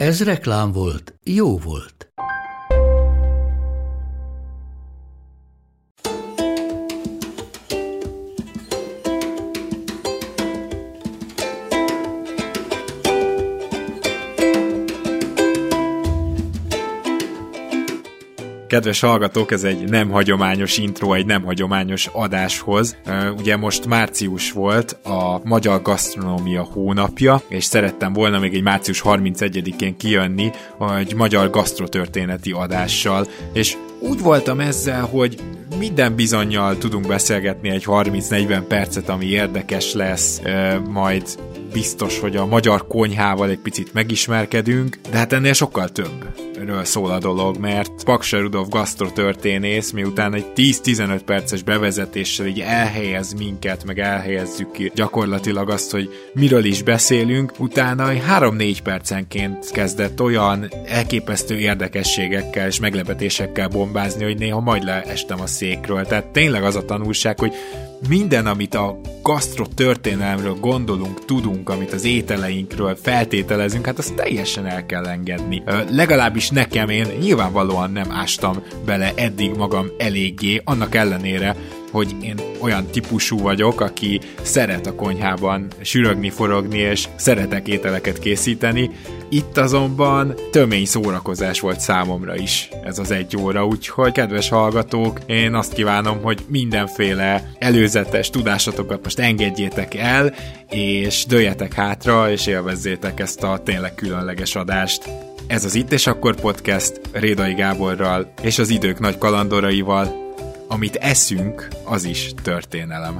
Ez reklám volt, jó volt. Kedves hallgatók, ez egy nem hagyományos intro, egy nem hagyományos adáshoz. Ugye most március volt a Magyar Gasztronómia hónapja, és szerettem volna még egy március 31-én kijönni egy magyar gasztrotörténeti adással, és úgy voltam ezzel, hogy minden bizonyal tudunk beszélgetni egy 30-40 percet, ami érdekes lesz, majd biztos, hogy a magyar konyhával egy picit megismerkedünk, de hát ennél sokkal több ről szól a dolog, mert Paksa Rudolf gasztrotörténész, miután egy 10-15 perces bevezetéssel így elhelyez minket, meg elhelyezzük ki gyakorlatilag azt, hogy miről is beszélünk, utána 3-4 percenként kezdett olyan elképesztő érdekességekkel és meglepetésekkel bombázni, hogy néha majd leestem a székről. Tehát tényleg az a tanulság, hogy minden, amit a gasztro történelemről gondolunk, tudunk, amit az ételeinkről feltételezünk, hát azt teljesen el kell engedni. Legalábbis nekem én nyilvánvalóan nem ástam bele eddig magam eléggé, annak ellenére, hogy én olyan típusú vagyok, aki szeret a konyhában sürögni, forogni, és szeretek ételeket készíteni. Itt azonban tömény szórakozás volt számomra is ez az egy óra, úgyhogy kedves hallgatók, én azt kívánom, hogy mindenféle előzetes tudásotokat most engedjétek el, és dőjetek hátra, és élvezzétek ezt a tényleg különleges adást. Ez az Itt és Akkor podcast Rédai Gáborral és az idők nagy kalandoraival, amit eszünk, az is történelem.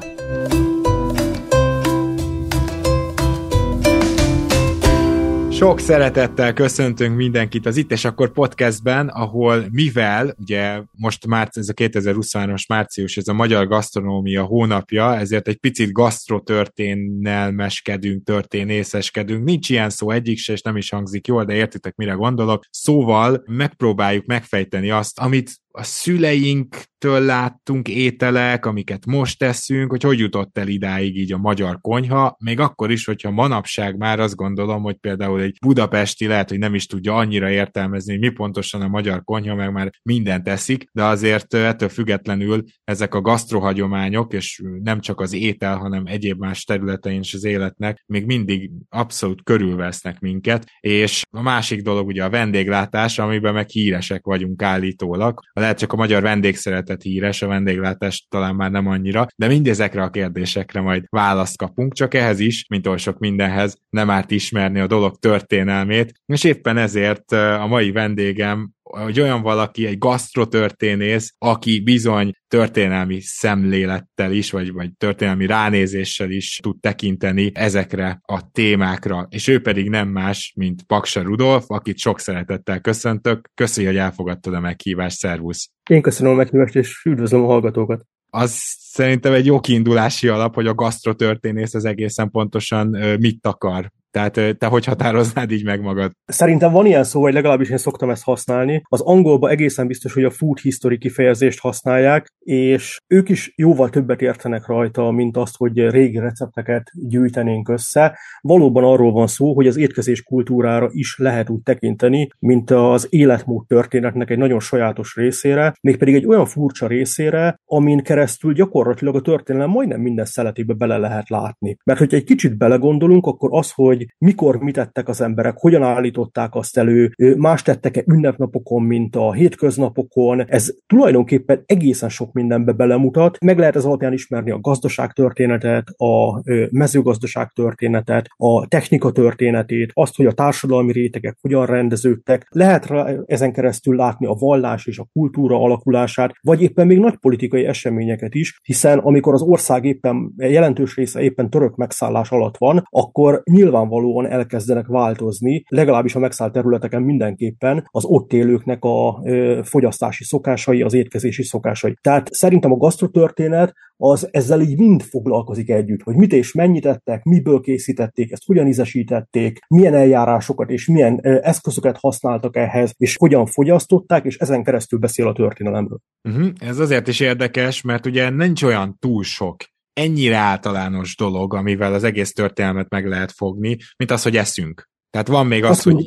Sok szeretettel köszöntünk mindenkit az Itt és Akkor podcastben, ahol mivel, ugye most már ez a 2023-as március, ez a Magyar Gasztronómia hónapja, ezért egy picit gasztrotörténelmeskedünk, történészeskedünk. Nincs ilyen szó egyik se, és nem is hangzik jól, de értitek, mire gondolok. Szóval megpróbáljuk megfejteni azt, amit a szüleinktől láttunk ételek, amiket most teszünk, hogy hogy jutott el idáig így a magyar konyha, még akkor is, hogyha manapság már azt gondolom, hogy például egy budapesti lehet, hogy nem is tudja annyira értelmezni, hogy mi pontosan a magyar konyha, meg már mindent teszik, de azért ettől függetlenül ezek a gasztrohagyományok, és nem csak az étel, hanem egyéb más területein is az életnek még mindig abszolút körülvesznek minket, és a másik dolog ugye a vendéglátás, amiben meg híresek vagyunk állítólag, lehet csak a magyar vendégszeretet híres, a vendéglátás talán már nem annyira, de mindezekre a kérdésekre majd választ kapunk, csak ehhez is, mint oly sok mindenhez, nem árt ismerni a dolog történelmét, és éppen ezért a mai vendégem hogy olyan valaki, egy gasztrotörténész, aki bizony történelmi szemlélettel is, vagy, vagy történelmi ránézéssel is tud tekinteni ezekre a témákra, és ő pedig nem más, mint Paksa Rudolf, akit sok szeretettel köszöntök. Köszi, hogy elfogadtad a meghívást, szervusz! Én köszönöm a meghívást, és üdvözlöm a hallgatókat! az szerintem egy jó kiindulási alap, hogy a gasztrotörténész az egészen pontosan mit akar. Tehát te hogy határoznád így meg magad? Szerintem van ilyen szó, vagy legalábbis én szoktam ezt használni. Az angolban egészen biztos, hogy a food history kifejezést használják, és ők is jóval többet értenek rajta, mint azt, hogy régi recepteket gyűjtenénk össze. Valóban arról van szó, hogy az étkezés kultúrára is lehet úgy tekinteni, mint az életmód történetnek egy nagyon sajátos részére, mégpedig egy olyan furcsa részére, amin keresztül gyakorlatilag a történelem majdnem minden szeletébe bele lehet látni. Mert hogyha egy kicsit belegondolunk, akkor az, hogy hogy mikor mit tettek az emberek, hogyan állították azt elő, más tettek-e ünnepnapokon, mint a hétköznapokon. Ez tulajdonképpen egészen sok mindenbe belemutat. Meg lehet ez alapján ismerni a gazdaság történetet, a mezőgazdaság történetet, a technika történetét, azt, hogy a társadalmi rétegek hogyan rendeződtek. Lehet ezen keresztül látni a vallás és a kultúra alakulását, vagy éppen még nagy politikai eseményeket is, hiszen amikor az ország éppen jelentős része éppen török megszállás alatt van, akkor nyilván nyilvánvalóan elkezdenek változni, legalábbis a megszállt területeken mindenképpen az ott élőknek a fogyasztási szokásai, az étkezési szokásai. Tehát szerintem a gasztrotörténet az ezzel így mind foglalkozik együtt, hogy mit és mennyit ettek, miből készítették, ezt hogyan ízesítették, milyen eljárásokat és milyen eszközöket használtak ehhez, és hogyan fogyasztották, és ezen keresztül beszél a történelemről. Uh-huh. Ez azért is érdekes, mert ugye nincs olyan túl sok ennyire általános dolog, amivel az egész történelmet meg lehet fogni, mint az, hogy eszünk. Tehát van még az, hogy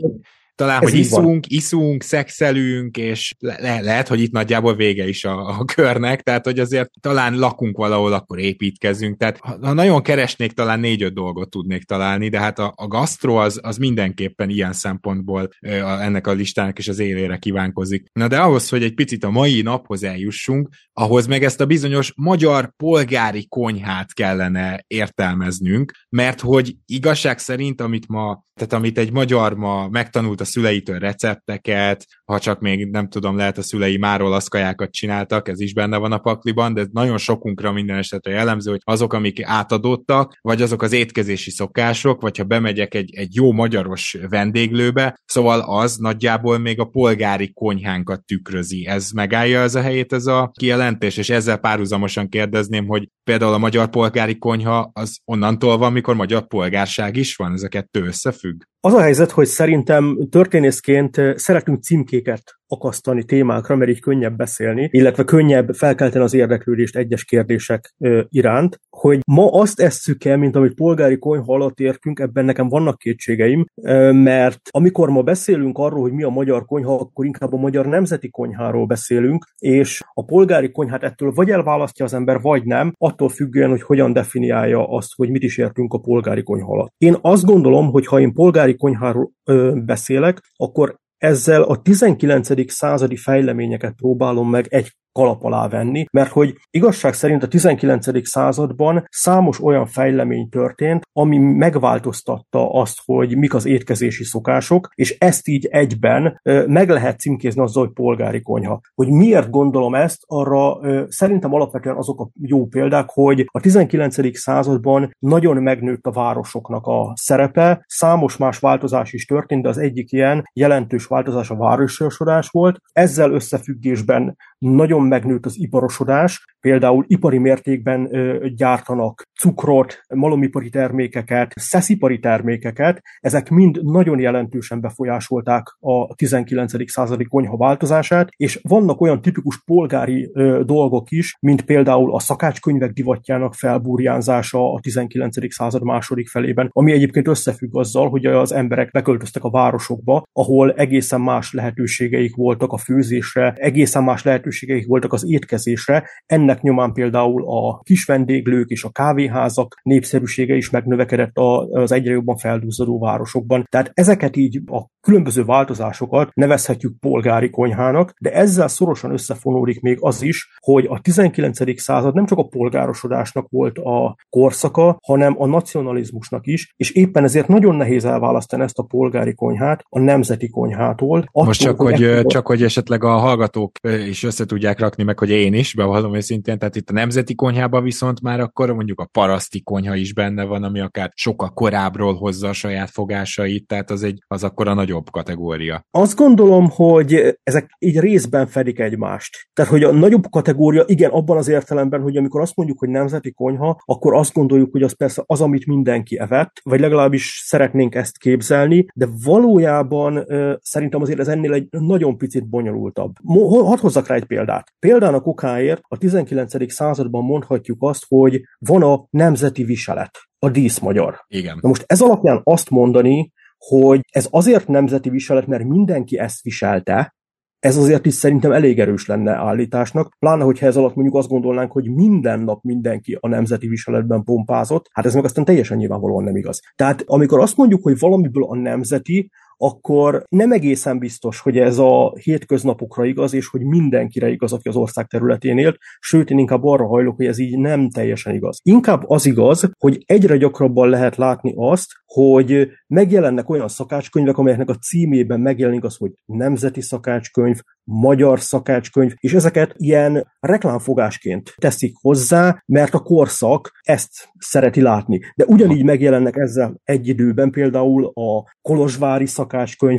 talán, Ez hogy iszunk, van. iszunk, szexelünk, és le- lehet, hogy itt nagyjából vége is a, a körnek, tehát hogy azért talán lakunk valahol, akkor építkezünk, tehát ha, ha nagyon keresnék, talán négy-öt dolgot tudnék találni, de hát a, a gasztro az, az mindenképpen ilyen szempontból a, ennek a listának is az élére kívánkozik. Na de ahhoz, hogy egy picit a mai naphoz eljussunk, ahhoz meg ezt a bizonyos magyar polgári konyhát kellene értelmeznünk, mert hogy igazság szerint, amit ma, tehát amit egy magyar ma megtanult a szüleitől recepteket, ha csak még nem tudom, lehet a szülei már olasz kajákat csináltak, ez is benne van a pakliban, de nagyon sokunkra minden esetre jellemző, hogy azok, amik átadottak, vagy azok az étkezési szokások, vagy ha bemegyek egy, egy jó magyaros vendéglőbe, szóval az nagyjából még a polgári konyhánkat tükrözi. Ez megállja ez a helyét, ez a kijelentés, és ezzel párhuzamosan kérdezném, hogy például a magyar polgári konyha az onnantól van, mikor magyar polgárság is van, ez a kettő összefügg? Az a helyzet, hogy szerintem történészként szeretünk címkéket akasztani témákra, mert így könnyebb beszélni, illetve könnyebb felkelteni az érdeklődést egyes kérdések iránt. Hogy ma azt esszük el, mint amit polgári konyha alatt értünk, ebben nekem vannak kétségeim, mert amikor ma beszélünk arról, hogy mi a magyar konyha, akkor inkább a magyar nemzeti konyháról beszélünk, és a polgári konyhát ettől vagy elválasztja az ember, vagy nem, attól függően, hogy hogyan definiálja azt, hogy mit is értünk a polgári konyha alatt. Én azt gondolom, hogy ha én polgári konyháról ö, beszélek, akkor ezzel a 19. századi fejleményeket próbálom meg egy kalap alá venni, mert hogy igazság szerint a 19. században számos olyan fejlemény történt, ami megváltoztatta azt, hogy mik az étkezési szokások, és ezt így egyben meg lehet címkézni azzal, hogy polgári konyha. Hogy miért gondolom ezt, arra szerintem alapvetően azok a jó példák, hogy a 19. században nagyon megnőtt a városoknak a szerepe, számos más változás is történt, de az egyik ilyen jelentős változás a várososodás volt. Ezzel összefüggésben nagyon megnőtt az iparosodás, például ipari mértékben gyártanak cukrot, malomipari termékeket, szeszipari termékeket, ezek mind nagyon jelentősen befolyásolták a 19. századi konyha változását, és vannak olyan tipikus polgári dolgok is, mint például a szakácskönyvek divatjának felburjánzása a 19. század második felében, ami egyébként összefügg azzal, hogy az emberek beköltöztek a városokba, ahol egészen más lehetőségeik voltak a főzésre, egészen más lehetőségeik voltak az étkezésre. Ennek nyomán például a kis vendéglők és a kávéházak népszerűsége is megnövekedett az egyre jobban feldúzzadó városokban. Tehát ezeket így a különböző változásokat nevezhetjük polgári konyhának, de ezzel szorosan összefonódik még az is, hogy a 19. század nem csak a polgárosodásnak volt a korszaka, hanem a nacionalizmusnak is, és éppen ezért nagyon nehéz elválasztani ezt a polgári konyhát a nemzeti konyhától. Attól, Most csak hogy, hogy, csak, hogy esetleg a hallgatók is össze tudják rakni, meg hogy én is, bevallom őszintén, tehát itt a nemzeti konyhában viszont már akkor mondjuk a paraszti konyha is benne van, ami akár sokkal korábbról hozza a saját fogásait, tehát az, egy, az akkor a nagyobb kategória. Azt gondolom, hogy ezek így részben fedik egymást. Tehát, hogy a nagyobb kategória, igen, abban az értelemben, hogy amikor azt mondjuk, hogy nemzeti konyha, akkor azt gondoljuk, hogy az persze az, amit mindenki evett, vagy legalábbis szeretnénk ezt képzelni, de valójában szerintem azért ez ennél egy nagyon picit bonyolultabb. Hadd hozzak rá egy példát. Példának okáért a 19. században mondhatjuk azt, hogy van a nemzeti viselet, a díszmagyar. Igen. Na most ez alapján azt mondani, hogy ez azért nemzeti viselet, mert mindenki ezt viselte, ez azért is szerintem elég erős lenne állításnak, pláne, hogyha ez alatt mondjuk azt gondolnánk, hogy minden nap mindenki a nemzeti viseletben pompázott, hát ez meg aztán teljesen nyilvánvalóan nem igaz. Tehát amikor azt mondjuk, hogy valamiből a nemzeti, akkor nem egészen biztos, hogy ez a hétköznapokra igaz, és hogy mindenkire igaz, aki az ország területén élt, sőt, én inkább arra hajlok, hogy ez így nem teljesen igaz. Inkább az igaz, hogy egyre gyakrabban lehet látni azt, hogy megjelennek olyan szakácskönyvek, amelyeknek a címében megjelenik az, hogy nemzeti szakácskönyv, magyar szakácskönyv, és ezeket ilyen reklámfogásként teszik hozzá, mert a korszak ezt szereti látni. De ugyanígy megjelennek ezzel egy időben például a kolozsvári szakácskönyv,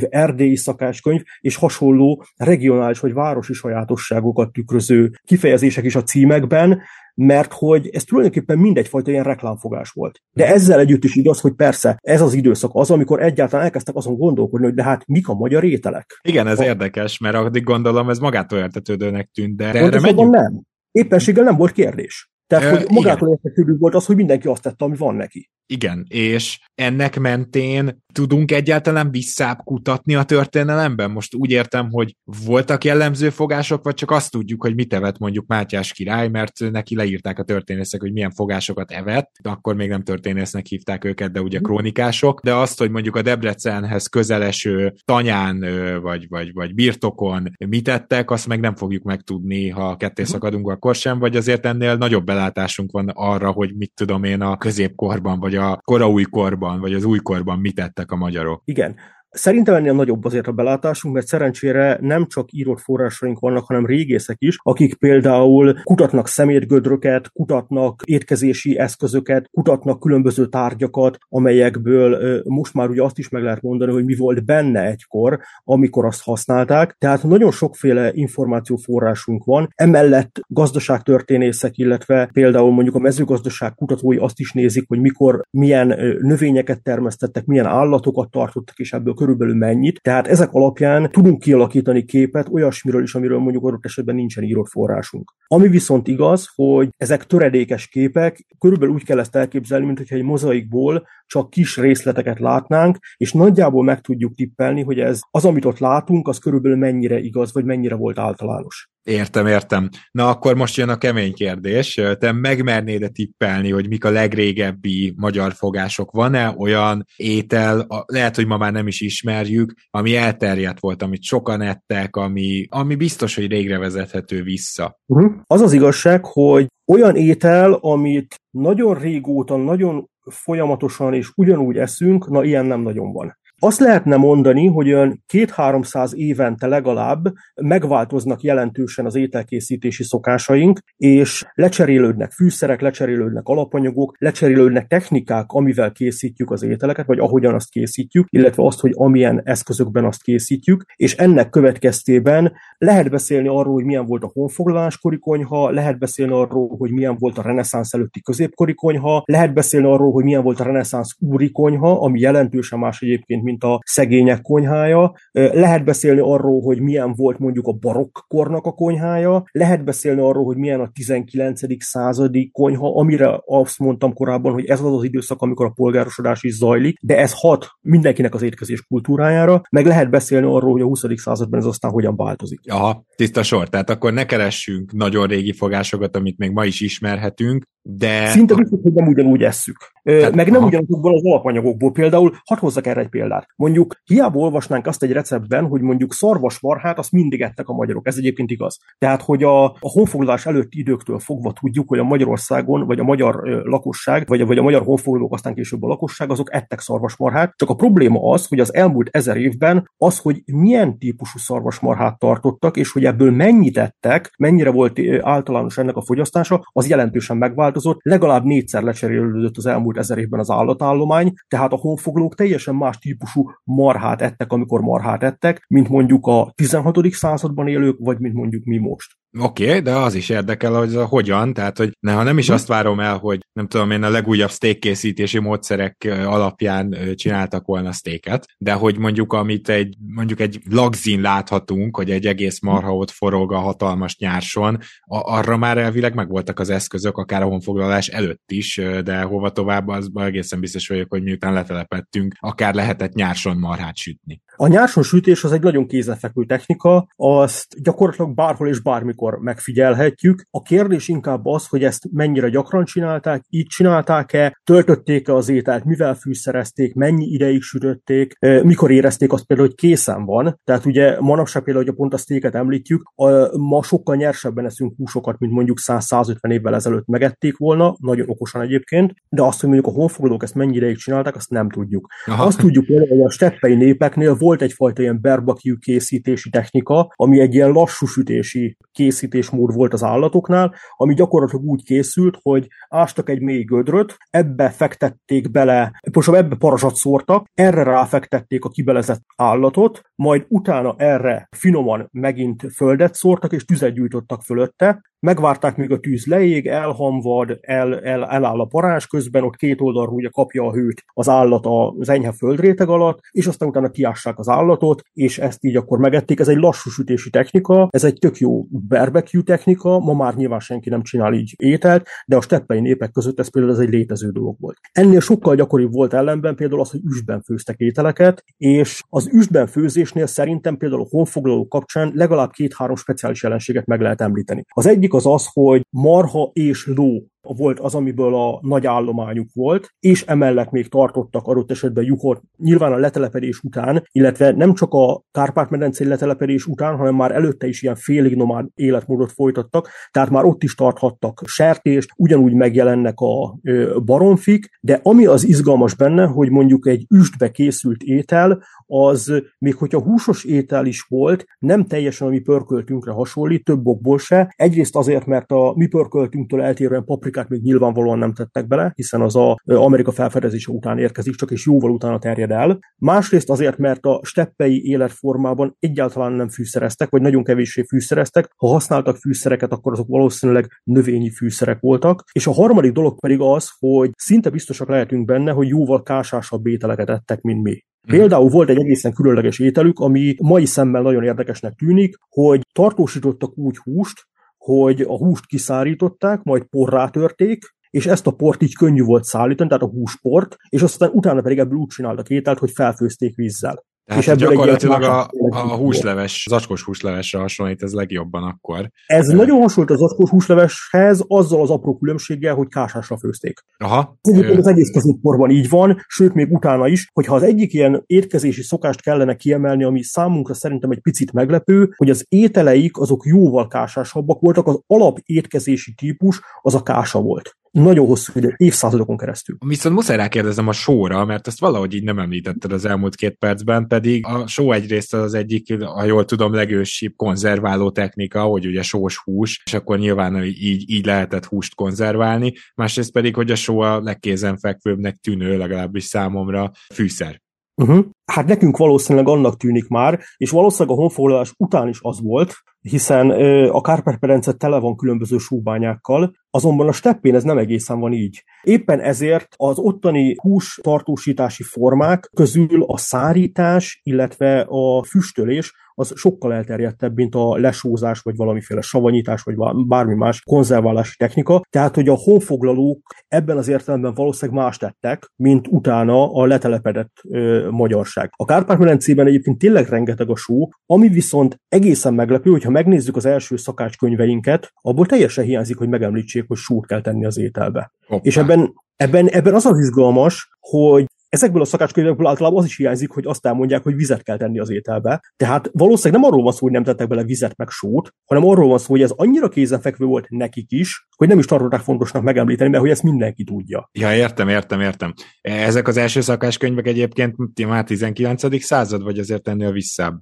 erdélyi szakácskönyv, és hasonló regionális vagy városi sajátosságokat tükröző kifejezések is a címekben, mert hogy ez tulajdonképpen mindegyfajta ilyen reklámfogás volt. De ezzel együtt is igaz, hogy persze ez az időszak az, amikor egyáltalán elkezdtek azon gondolkodni, hogy de hát mik a magyar ételek. Igen, ez a... érdekes, mert addig gondolom ez magától értetődőnek tűnt, de erre megyünk? nem. Éppenséggel nem volt kérdés. Tehát, hogy magától értetődő volt az, hogy mindenki azt tette, ami van neki. Igen, és ennek mentén tudunk egyáltalán visszább kutatni a történelemben? Most úgy értem, hogy voltak jellemző fogások, vagy csak azt tudjuk, hogy mit evett mondjuk Mátyás király, mert neki leírták a történészek, hogy milyen fogásokat evett, akkor még nem történésznek hívták őket, de ugye krónikások, de azt, hogy mondjuk a Debrecenhez közeleső tanyán vagy, vagy, vagy birtokon mit ettek, azt meg nem fogjuk megtudni, ha ketté mhm. szakadunk, akkor sem, vagy azért ennél nagyobb belátásunk van arra, hogy mit tudom én a középkorban, vagy a koraújkorban, vagy az újkorban mit ettek a magyarok. Igen. Szerintem ennél nagyobb azért a belátásunk, mert szerencsére nem csak írott forrásaink vannak, hanem régészek is, akik például kutatnak szemétgödröket, kutatnak étkezési eszközöket, kutatnak különböző tárgyakat, amelyekből most már ugye azt is meg lehet mondani, hogy mi volt benne egykor, amikor azt használták. Tehát nagyon sokféle információforrásunk van. Emellett gazdaságtörténészek, illetve például mondjuk a mezőgazdaság kutatói azt is nézik, hogy mikor milyen növényeket termesztettek, milyen állatokat tartottak, és ebből körülbelül mennyit. Tehát ezek alapján tudunk kialakítani képet olyasmiről is, amiről mondjuk adott esetben nincsen írott forrásunk. Ami viszont igaz, hogy ezek töredékes képek, körülbelül úgy kell ezt elképzelni, mint hogyha egy mozaikból csak kis részleteket látnánk, és nagyjából meg tudjuk tippelni, hogy ez az, amit ott látunk, az körülbelül mennyire igaz, vagy mennyire volt általános. Értem, értem. Na akkor most jön a kemény kérdés. Te megmernéd-e tippelni, hogy mik a legrégebbi magyar fogások? Van-e olyan étel, lehet, hogy ma már nem is ismerjük, ami elterjedt volt, amit sokan ettek, ami, ami biztos, hogy régre vezethető vissza? Uh-huh. Az az igazság, hogy olyan étel, amit nagyon régóta, nagyon folyamatosan és ugyanúgy eszünk, na ilyen nem nagyon van. Azt lehetne mondani, hogy olyan két-háromszáz évente legalább megváltoznak jelentősen az ételkészítési szokásaink, és lecserélődnek fűszerek, lecserélődnek alapanyagok, lecserélődnek technikák, amivel készítjük az ételeket, vagy ahogyan azt készítjük, illetve azt, hogy amilyen eszközökben azt készítjük, és ennek következtében lehet beszélni arról, hogy milyen volt a honfoglaláskori konyha, lehet beszélni arról, hogy milyen volt a reneszánsz előtti középkori konyha, lehet beszélni arról, hogy milyen volt a reneszánsz úri konyha, ami jelentősen más egyébként, mint a szegények konyhája. Lehet beszélni arról, hogy milyen volt mondjuk a barokk kornak a konyhája, lehet beszélni arról, hogy milyen a 19. századi konyha, amire azt mondtam korábban, hogy ez az az időszak, amikor a polgárosodás is zajlik, de ez hat mindenkinek az étkezés kultúrájára, meg lehet beszélni arról, hogy a 20. században ez aztán hogyan változik. Aha, tiszta sor. Tehát akkor ne keressünk nagyon régi fogásokat, amit még ma is ismerhetünk, de... Szinte biztos, hogy nem ugyanúgy esszük. Tehát, meg nem aha. ugyanazokból az alapanyagokból. Például, hadd hozzak erre egy példát. Mondjuk hiába olvasnánk azt egy receptben, hogy mondjuk szarvasmarhát azt mindig ettek a magyarok. Ez egyébként igaz. Tehát, hogy a, a honfoglalás előtti időktől fogva tudjuk, hogy a Magyarországon, vagy a magyar lakosság, vagy a, vagy a magyar honfoglalók, aztán később a lakosság, azok ettek szarvasmarhát. Csak a probléma az, hogy az elmúlt ezer évben az, hogy milyen típusú szarvasmarhát tartottak, és hogy ebből mennyit ettek, mennyire volt általános ennek a fogyasztása, az jelentősen megváltozott. Legalább négyszer lecserélődött az elmúlt ezer évben az állatállomány, tehát a honfoglalók teljesen más típusú marhát ettek, amikor marhát ettek, mint mondjuk a 16. században élők, vagy mint mondjuk mi most. Oké, okay, de az is érdekel, hogy a hogyan, tehát hogy ne, ha nem is hm. azt várom el, hogy nem tudom én a legújabb steak készítési módszerek alapján csináltak volna steaket, de hogy mondjuk amit egy, mondjuk egy lagzin láthatunk, hogy egy egész marha ott forog a hatalmas nyárson, a, arra már elvileg megvoltak az eszközök, akár a honfoglalás előtt is, de hova tovább, az egészen biztos vagyok, hogy miután letelepettünk, akár lehetett nyárson marhát sütni. A nyárson sütés az egy nagyon kézenfekvő technika, azt gyakorlatilag bárhol és bármikor akkor megfigyelhetjük. A kérdés inkább az, hogy ezt mennyire gyakran csinálták, így csinálták-e, töltötték-e az ételt, mivel fűszerezték, mennyi ideig sütötték, mikor érezték azt például, hogy készen van. Tehát ugye manapság például, hogy pont a sztéket említjük, a, ma sokkal nyersebben eszünk húsokat, mint mondjuk 100-150 évvel ezelőtt megették volna, nagyon okosan egyébként, de azt, hogy mondjuk a honfoglalók ezt mennyi ideig csinálták, azt nem tudjuk. Aha. Azt tudjuk hogy a steppei népeknél volt egyfajta ilyen barbecue készítési technika, ami egy ilyen lassú sütési készítésmód volt az állatoknál, ami gyakorlatilag úgy készült, hogy ástak egy mély gödröt, ebbe fektették bele, most ebbe parazsat szórtak, erre ráfektették a kibelezett állatot, majd utána erre finoman megint földet szórtak, és tüzet gyújtottak fölötte, megvárták, míg a tűz leég, elhamvad, el, el, eláll a parás, közben ott két oldalról ugye kapja a hőt az állat az enyhe földréteg alatt, és aztán utána kiássák az állatot, és ezt így akkor megették. Ez egy lassú sütési technika, ez egy tök jó barbecue technika, ma már nyilván senki nem csinál így ételt, de a steppei népek között ez például ez egy létező dolog volt. Ennél sokkal gyakoribb volt ellenben például az, hogy üstben főztek ételeket, és az üstben főzésnél szerintem például a honfoglaló kapcsán legalább két-három speciális jelenséget meg lehet említeni. Az egyik az az, hogy marha és ló volt az, amiből a nagy állományuk volt, és emellett még tartottak adott esetben juhot nyilván a letelepedés után, illetve nem csak a Kárpát-medencei letelepedés után, hanem már előtte is ilyen félig nomád életmódot folytattak, tehát már ott is tarthattak sertést, ugyanúgy megjelennek a baromfik, de ami az izgalmas benne, hogy mondjuk egy üstbe készült étel, az még hogyha húsos étel is volt, nem teljesen a mi pörköltünkre hasonlít, több okból se. Egyrészt azért, mert a mi pörköltünktől eltérően paprikát még nyilvánvalóan nem tettek bele, hiszen az a Amerika felfedezése után érkezik, csak és jóval utána terjed el. Másrészt azért, mert a steppei életformában egyáltalán nem fűszereztek, vagy nagyon kevéssé fűszereztek. Ha használtak fűszereket, akkor azok valószínűleg növényi fűszerek voltak. És a harmadik dolog pedig az, hogy szinte biztosak lehetünk benne, hogy jóval kásásabb ételeket ettek, mint mi. Mhm. Például volt egy egészen különleges ételük, ami mai szemmel nagyon érdekesnek tűnik, hogy tartósítottak úgy húst, hogy a húst kiszárították, majd porrá törték, és ezt a port így könnyű volt szállítani, tehát a húsport, és aztán utána pedig ebből úgy csináltak ételt, hogy felfőzték vízzel. Tehát és ebből gyakorlatilag a, a húsleves, az acskos húslevesre hasonlít ez legjobban akkor. Ez uh, nagyon hasonlít az acskos húsleveshez, azzal az apró különbséggel, hogy kásásra főzték. Aha. Egyébként az egész középkorban így van, sőt még utána is, hogyha az egyik ilyen étkezési szokást kellene kiemelni, ami számunkra szerintem egy picit meglepő, hogy az ételeik azok jóval kásásabbak voltak, az alap étkezési típus az a kása volt nagyon hosszú idő, évszázadokon keresztül. Viszont muszáj rákérdezem a sóra, mert ezt valahogy így nem említetted az elmúlt két percben, pedig a só egyrészt az egyik, ha jól tudom, legősibb konzerváló technika, hogy ugye sós hús, és akkor nyilván így, így lehetett húst konzerválni, másrészt pedig, hogy a só a legkézenfekvőbbnek tűnő, legalábbis számomra fűszer. Uh-huh. Hát nekünk valószínűleg annak tűnik már, és valószínűleg a honfoglalás után is az volt, hiszen a Kárpát-medence tele van különböző súbányákkal, azonban a steppén ez nem egészen van így. Éppen ezért az ottani hús tartósítási formák közül a szárítás, illetve a füstölés az sokkal elterjedtebb, mint a lesózás, vagy valamiféle savanyítás, vagy bármi más konzerválási technika. Tehát, hogy a honfoglalók ebben az értelemben valószínűleg más tettek, mint utána a letelepedett ö, magyarság. A Kárpát-medencében egyébként tényleg rengeteg a só, ami viszont egészen meglepő, hogyha megnézzük az első szakácskönyveinket, abból teljesen hiányzik, hogy megemlítsék, hogy sót kell tenni az ételbe. Hoppá. És ebben Ebben, ebben az az izgalmas, hogy Ezekből a szakácskönyvekből általában az is hiányzik, hogy azt elmondják, hogy vizet kell tenni az ételbe. Tehát valószínűleg nem arról van szó, hogy nem tettek bele vizet meg sót, hanem arról van szó, hogy ez annyira kézenfekvő volt nekik is, hogy nem is tartották fontosnak megemlíteni, mert hogy ezt mindenki tudja. Ja, értem, értem, értem. Ezek az első szakáskönyvek egyébként már 19. század, vagy azért ennél visszább?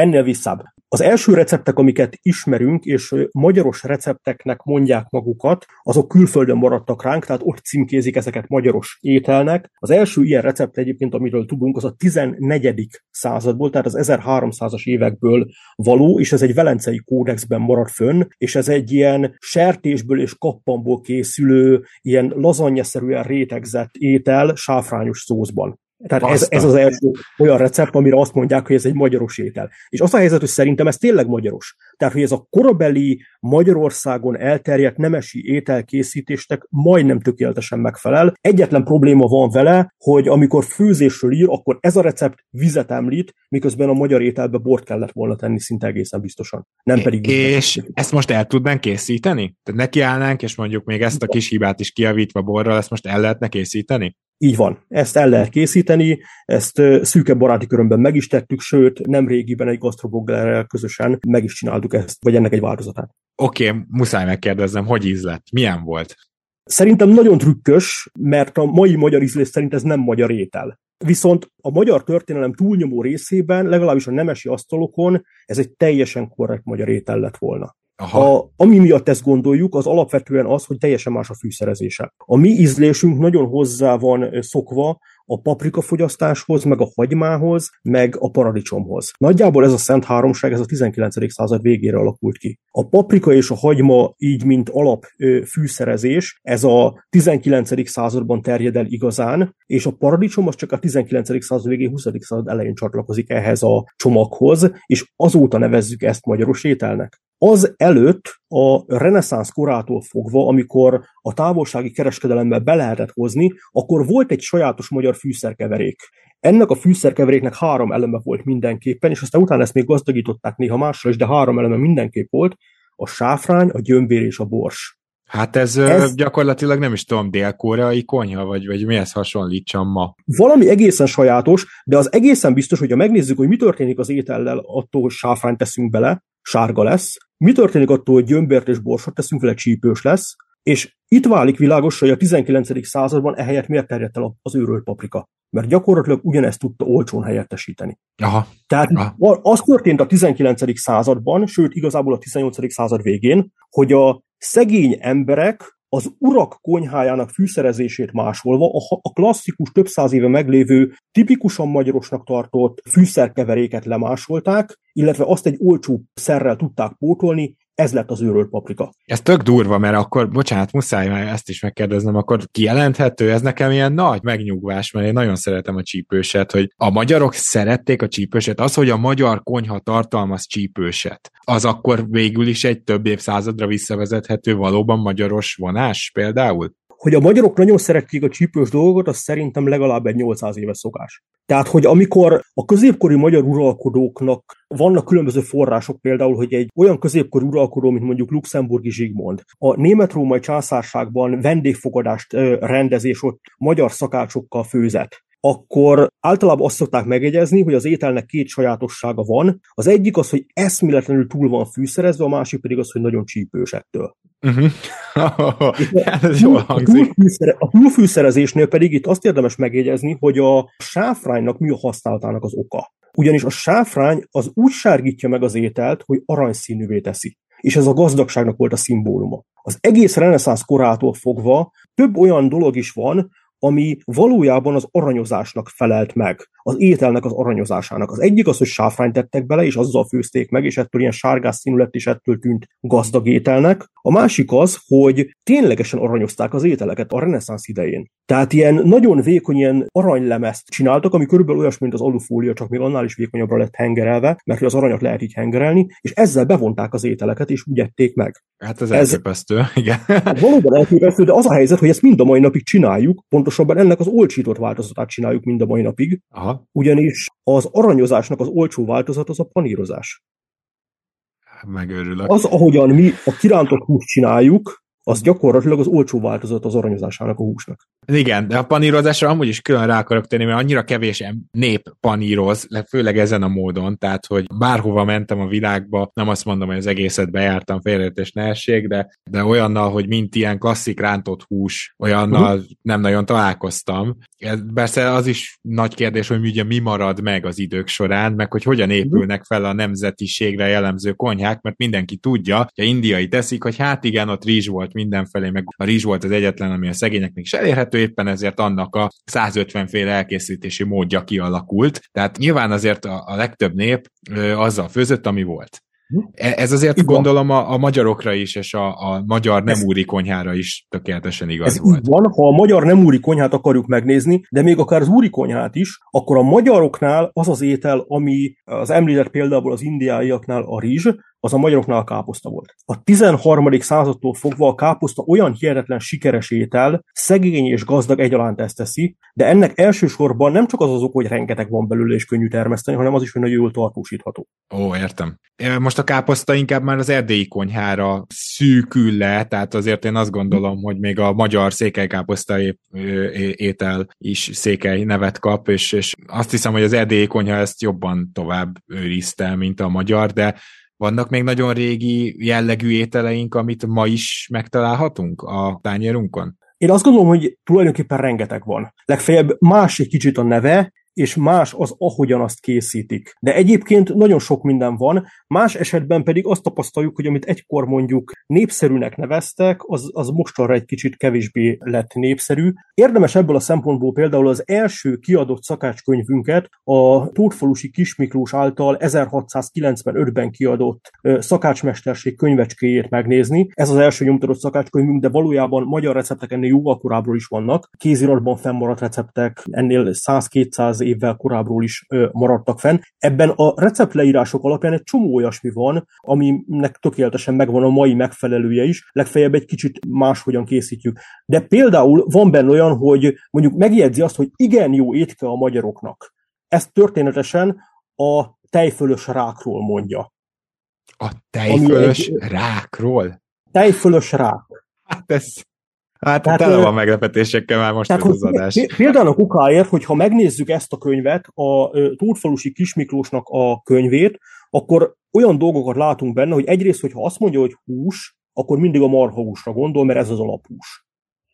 Ennél visszább. Az első receptek, amiket ismerünk, és magyaros recepteknek mondják magukat, azok külföldön maradtak ránk, tehát ott címkézik ezeket magyaros ételnek. Az első ilyen recept egyébként, amiről tudunk, az a 14. századból, tehát az 1300-as évekből való, és ez egy velencei kódexben maradt fönn, és ez egy ilyen sertésből és kappanból készülő, ilyen lazanyaszerűen rétegzett étel sáfrányos szószban. Tehát ez, ez az első olyan recept, amire azt mondják, hogy ez egy magyaros étel. És az a helyzet, hogy szerintem ez tényleg magyaros. Tehát, hogy ez a korabeli Magyarországon elterjedt nemesi ételkészítésnek majdnem tökéletesen megfelel. Egyetlen probléma van vele, hogy amikor főzésről ír, akkor ez a recept vizet említ, miközben a magyar ételbe bort kellett volna tenni szinte egészen biztosan. Nem pedig És ezt most el tudnánk készíteni? Tehát nekiállnánk, és mondjuk még ezt a kis hibát is kiavítva borral, ezt most el lehetne készíteni? Így van, ezt el lehet készíteni, ezt szűkebb baráti körömben meg is tettük, sőt, nem régiben egy gasztrobloggerrel közösen meg is csináltuk ezt, vagy ennek egy változatát. Oké, okay, muszáj megkérdeznem, hogy íz lett? Milyen volt? Szerintem nagyon trükkös, mert a mai magyar ízlés szerint ez nem magyar étel. Viszont a magyar történelem túlnyomó részében, legalábbis a nemesi asztalokon, ez egy teljesen korrekt magyar étel lett volna. Aha. A, ami miatt ezt gondoljuk, az alapvetően az, hogy teljesen más a fűszerezése. A mi ízlésünk nagyon hozzá van szokva a paprika fogyasztáshoz, meg a hagymához, meg a paradicsomhoz. Nagyjából ez a szent háromság, ez a 19. század végére alakult ki. A paprika és a hagyma így, mint alap fűszerezés, ez a 19. században terjed el igazán, és a paradicsom az csak a 19. század végén, 20. század elején csatlakozik ehhez a csomaghoz, és azóta nevezzük ezt magyaros ételnek. Az előtt a reneszánsz korától fogva, amikor a távolsági kereskedelembe be lehetett hozni, akkor volt egy sajátos magyar fűszerkeverék. Ennek a fűszerkeveréknek három eleme volt mindenképpen, és aztán utána ezt még gazdagították néha másra is, de három eleme mindenképp volt, a sáfrány, a gyömbér és a bors. Hát ez, ez gyakorlatilag nem is tudom, dél-koreai konyha, vagy, vagy mihez hasonlítsam ma? Valami egészen sajátos, de az egészen biztos, hogy ha megnézzük, hogy mi történik az étellel attól, hogy sáfrányt teszünk bele, sárga lesz, mi történik attól, hogy gyömbért és borsot teszünk vele, csípős lesz, és itt válik világos, hogy a 19. században ehelyett miért terjedt el az őrölt paprika. Mert gyakorlatilag ugyanezt tudta olcsón helyettesíteni. Aha. Tehát Aha. az történt a 19. században, sőt igazából a 18. század végén, hogy a szegény emberek az urak konyhájának fűszerezését másolva a klasszikus több száz éve meglévő, tipikusan magyarosnak tartott fűszerkeveréket lemásolták, illetve azt egy olcsó szerrel tudták pótolni, ez lett az őrölt paprika. Ez tök durva, mert akkor, bocsánat, muszáj már ezt is megkérdeznem, akkor kijelenthető, ez nekem ilyen nagy megnyugvás, mert én nagyon szeretem a csípőset, hogy a magyarok szerették a csípőset, az, hogy a magyar konyha tartalmaz csípőset, az akkor végül is egy több évszázadra visszavezethető valóban magyaros vonás például? Hogy a magyarok nagyon szerették a csípős dolgokat, az szerintem legalább egy 800 éves szokás. Tehát, hogy amikor a középkori magyar uralkodóknak vannak különböző források, például, hogy egy olyan középkori uralkodó, mint mondjuk Luxemburgi Zsigmond, a német-római császárságban vendégfogadást rendezés ott magyar szakácsokkal főzett, akkor általában azt szokták megjegyezni, hogy az ételnek két sajátossága van. Az egyik az, hogy eszméletlenül túl van fűszerezve, a másik pedig az, hogy nagyon csípős ettől. Uh-huh. ez jól hangzik. A túlfűszerezésnél pedig itt azt érdemes megjegyezni, hogy a sáfránynak mi a használatának az oka. Ugyanis a sáfrány az úgy sárgítja meg az ételt, hogy aranyszínűvé teszi. És ez a gazdagságnak volt a szimbóluma. Az egész reneszánsz korától fogva több olyan dolog is van, ami valójában az aranyozásnak felelt meg, az ételnek az aranyozásának. Az egyik az, hogy sáfrányt tettek bele, és azzal főzték meg, és ettől ilyen sárgás színű lett, és ettől tűnt gazdag ételnek. A másik az, hogy ténylegesen aranyozták az ételeket a reneszánsz idején. Tehát ilyen nagyon vékony ilyen aranylemezt csináltak, ami körülbelül olyas, mint az alufólia, csak még annál is vékonyabbra lett hengerelve, mert az aranyat lehet így hengerelni, és ezzel bevonták az ételeket, és úgy ették meg. Hát ez elképesztő, igen. Hát valóban elképesztő, de az a helyzet, hogy ezt mind a mai napig csináljuk, pontosabban ennek az olcsított változatát csináljuk mind a mai napig, Aha. Ugyanis az aranyozásnak az olcsó változat az a panírozás. Megőrülök. Az, ahogyan mi a kirántott húst csináljuk, az gyakorlatilag az olcsó változat az aranyozásának a húsnak. Igen, de a panírozásra amúgy is külön rá akarok tenni, mert annyira kevés nép paníroz, főleg ezen a módon, tehát hogy bárhova mentem a világba, nem azt mondom, hogy az egészet bejártam, félreértés ne essék, de, de olyannal, hogy mint ilyen klasszik rántott hús, olyannal uh-huh. nem nagyon találkoztam. Persze az is nagy kérdés, hogy ugye mi marad meg az idők során, meg hogy hogyan épülnek fel a nemzetiségre jellemző konyhák, mert mindenki tudja, hogy a indiai teszik, hogy hát igen, ott rizs volt mindenfelé, meg a rizs volt az egyetlen, ami a szegényeknek is elérhető, éppen ezért annak a 150 féle elkészítési módja kialakult. Tehát nyilván azért a, a legtöbb nép ö, azzal főzött, ami volt. E, ez azért Igen. gondolom a, a magyarokra is, és a, a magyar nem úri konyhára is tökéletesen igaz ez volt. Így van, ha a magyar nem úri konyhát akarjuk megnézni, de még akár az úri konyhát is, akkor a magyaroknál az az étel, ami az említett például az indiaiaknál a rizs, az a magyaroknál a káposzta volt. A 13. századtól fogva a káposzta olyan hihetetlen sikeres étel, szegény és gazdag egyaránt ezt teszi, de ennek elsősorban nem csak az az ok, hogy rengeteg van belőle és könnyű termeszteni, hanem az is, hogy nagyon jól tartósítható. Ó, értem. Most a káposzta inkább már az erdélyi konyhára szűkül le, tehát azért én azt gondolom, hogy még a magyar székelykáposzta étel is székely nevet kap, és, és azt hiszem, hogy az erdélyi konyha ezt jobban tovább őrizte, mint a magyar, de vannak még nagyon régi jellegű ételeink, amit ma is megtalálhatunk a tányérunkon? Én azt gondolom, hogy tulajdonképpen rengeteg van. Legfeljebb más egy kicsit a neve, és más az, ahogyan azt készítik. De egyébként nagyon sok minden van, más esetben pedig azt tapasztaljuk, hogy amit egykor mondjuk népszerűnek neveztek, az, az mostanra egy kicsit kevésbé lett népszerű. Érdemes ebből a szempontból például az első kiadott szakácskönyvünket a Tótfalusi Kismiklós által 1695-ben kiadott szakácsmesterség könyvecskéjét megnézni. Ez az első nyomtatott szakácskönyvünk, de valójában magyar receptek ennél jóval korábbról is vannak. Kéziratban fennmaradt receptek ennél 100-200 évvel korábbról is maradtak fenn. Ebben a receptleírások alapján egy csomó olyasmi van, aminek tökéletesen megvan a mai megfelelője is, legfeljebb egy kicsit máshogyan készítjük. De például van benne olyan, hogy mondjuk megjegyzi azt, hogy igen jó étke a magyaroknak. Ezt történetesen a tejfölös rákról mondja. A tejfölös egy... rákról? Tejfölös rák. Hát ez Hát tehát, tele van meglepetésekkel már most tehát, ez az adás. Például a kukáért, hogyha megnézzük ezt a könyvet, a Tótfalusi Kismiklósnak a könyvét, akkor olyan dolgokat látunk benne, hogy egyrészt, hogyha azt mondja, hogy hús, akkor mindig a marhahúsra gondol, mert ez az alaphús.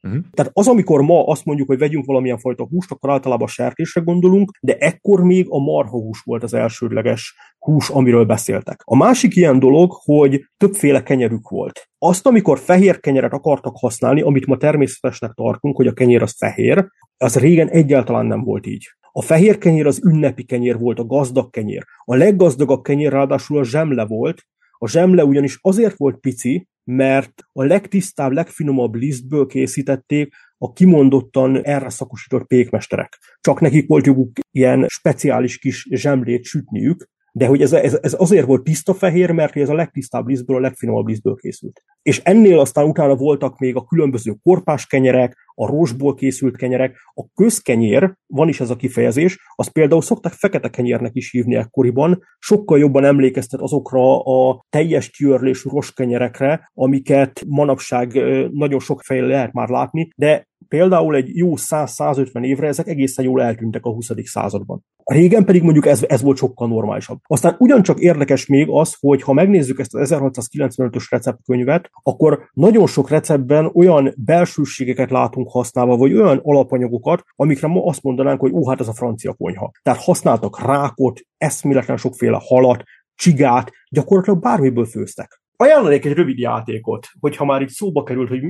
Uh-huh. Tehát az, amikor ma azt mondjuk, hogy vegyünk valamilyen fajta húst, akkor általában sertésre gondolunk, de ekkor még a marhahús volt az elsődleges hús, amiről beszéltek. A másik ilyen dolog, hogy többféle kenyerük volt. Azt, amikor fehér kenyeret akartak használni, amit ma természetesnek tartunk, hogy a kenyér az fehér, az régen egyáltalán nem volt így. A fehér kenyér az ünnepi kenyér volt, a gazdag kenyér. A leggazdagabb kenyér ráadásul a zsemle volt, a zsemle ugyanis azért volt pici, mert a legtisztább, legfinomabb lisztből készítették a kimondottan erre szakosított pékmesterek. Csak nekik volt joguk ilyen speciális kis zsemlét sütniük, de hogy ez, ez, ez azért volt tiszta fehér, mert ez a legtisztább lisztből, a legfinomabb lisztből készült. És ennél aztán utána voltak még a különböző korpás kenyerek, a rózsból készült kenyerek, a közkenyér, van is ez a kifejezés, az például szoktak fekete kenyérnek is hívni ekkoriban, sokkal jobban emlékeztet azokra a teljes kiörlésű roskenyerekre, amiket manapság nagyon sok fejre lehet már látni, de például egy jó 100-150 évre ezek egészen jól eltűntek a 20. században. Régen pedig mondjuk ez, ez volt sokkal normálisabb. Aztán ugyancsak érdekes még az, hogy ha megnézzük ezt az 1695-ös receptkönyvet, akkor nagyon sok receptben olyan belsőségeket látunk használva, vagy olyan alapanyagokat, amikre ma azt mondanánk, hogy ó, hát ez a francia konyha. Tehát használtak rákot, eszméletlen sokféle halat, csigát, gyakorlatilag bármiből főztek. Ajánlanék egy rövid játékot, hogyha már itt szóba került, hogy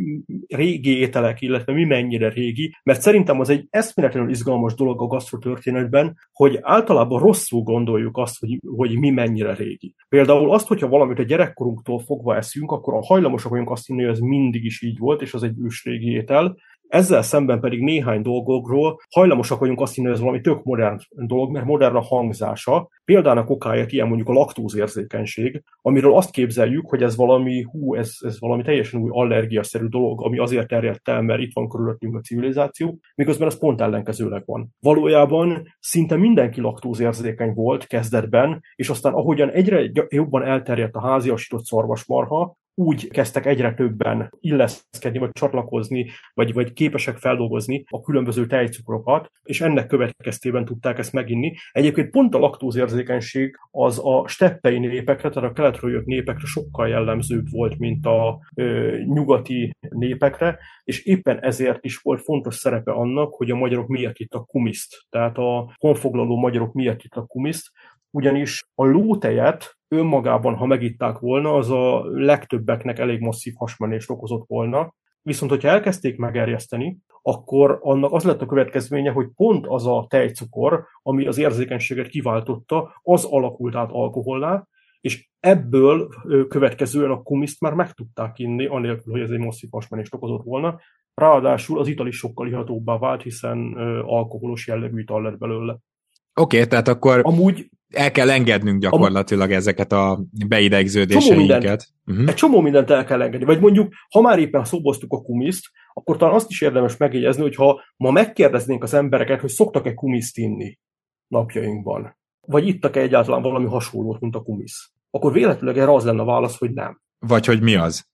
régi ételek, illetve mi mennyire régi, mert szerintem az egy eszméletlenül izgalmas dolog a gasztrotörténetben, hogy általában rosszul gondoljuk azt, hogy, hogy mi mennyire régi. Például azt, hogyha valamit a gyerekkorunktól fogva eszünk, akkor a hajlamosak vagyunk azt hinni, hogy ez mindig is így volt, és az egy ősrégi étel, ezzel szemben pedig néhány dolgokról hajlamosak vagyunk azt hinni, hogy ez valami tök modern dolog, mert modern a hangzása. Például okáért ilyen mondjuk a laktózérzékenység, amiről azt képzeljük, hogy ez valami, hú, ez, ez valami teljesen új allergiaszerű dolog, ami azért terjedt el, mert itt van körülöttünk a civilizáció, miközben ez pont ellenkezőleg van. Valójában szinte mindenki laktózérzékeny volt kezdetben, és aztán ahogyan egyre jobban elterjedt a háziasított szarvasmarha, úgy kezdtek egyre többen illeszkedni, vagy csatlakozni, vagy, vagy képesek feldolgozni a különböző tejcukrokat, és ennek következtében tudták ezt meginni. Egyébként pont a laktózérzékenység az a steppei népekre, tehát a keletről jött népekre sokkal jellemzőbb volt, mint a ö, nyugati népekre, és éppen ezért is volt fontos szerepe annak, hogy a magyarok miért itt a kumiszt, tehát a honfoglaló magyarok miért itt a kumiszt, ugyanis a lótejet önmagában, ha megitták volna, az a legtöbbeknek elég masszív hasmenést okozott volna. Viszont, hogyha elkezdték megerjeszteni, akkor annak az lett a következménye, hogy pont az a tejcukor, ami az érzékenységet kiváltotta, az alakult át alkoholná, és ebből következően a kumiszt már meg tudták inni, anélkül, hogy ez egy masszív hasmenést okozott volna. Ráadásul az ital is sokkal ihatóbbá vált, hiszen alkoholos jellegű ital lett belőle. Oké, okay, tehát akkor Amúgy el kell engednünk gyakorlatilag ezeket a beidegződéseinket. Uh-huh. Egy csomó mindent el kell engedni. Vagy mondjuk, ha már éppen szoboztuk a kumiszt, akkor talán azt is érdemes megjegyezni, hogy ha ma megkérdeznénk az embereket, hogy szoktak-e kumiszt inni napjainkban, vagy ittak-e egyáltalán valami hasonlót, mint a kumisz, akkor véletlenül erre az lenne a válasz, hogy nem. Vagy hogy mi az.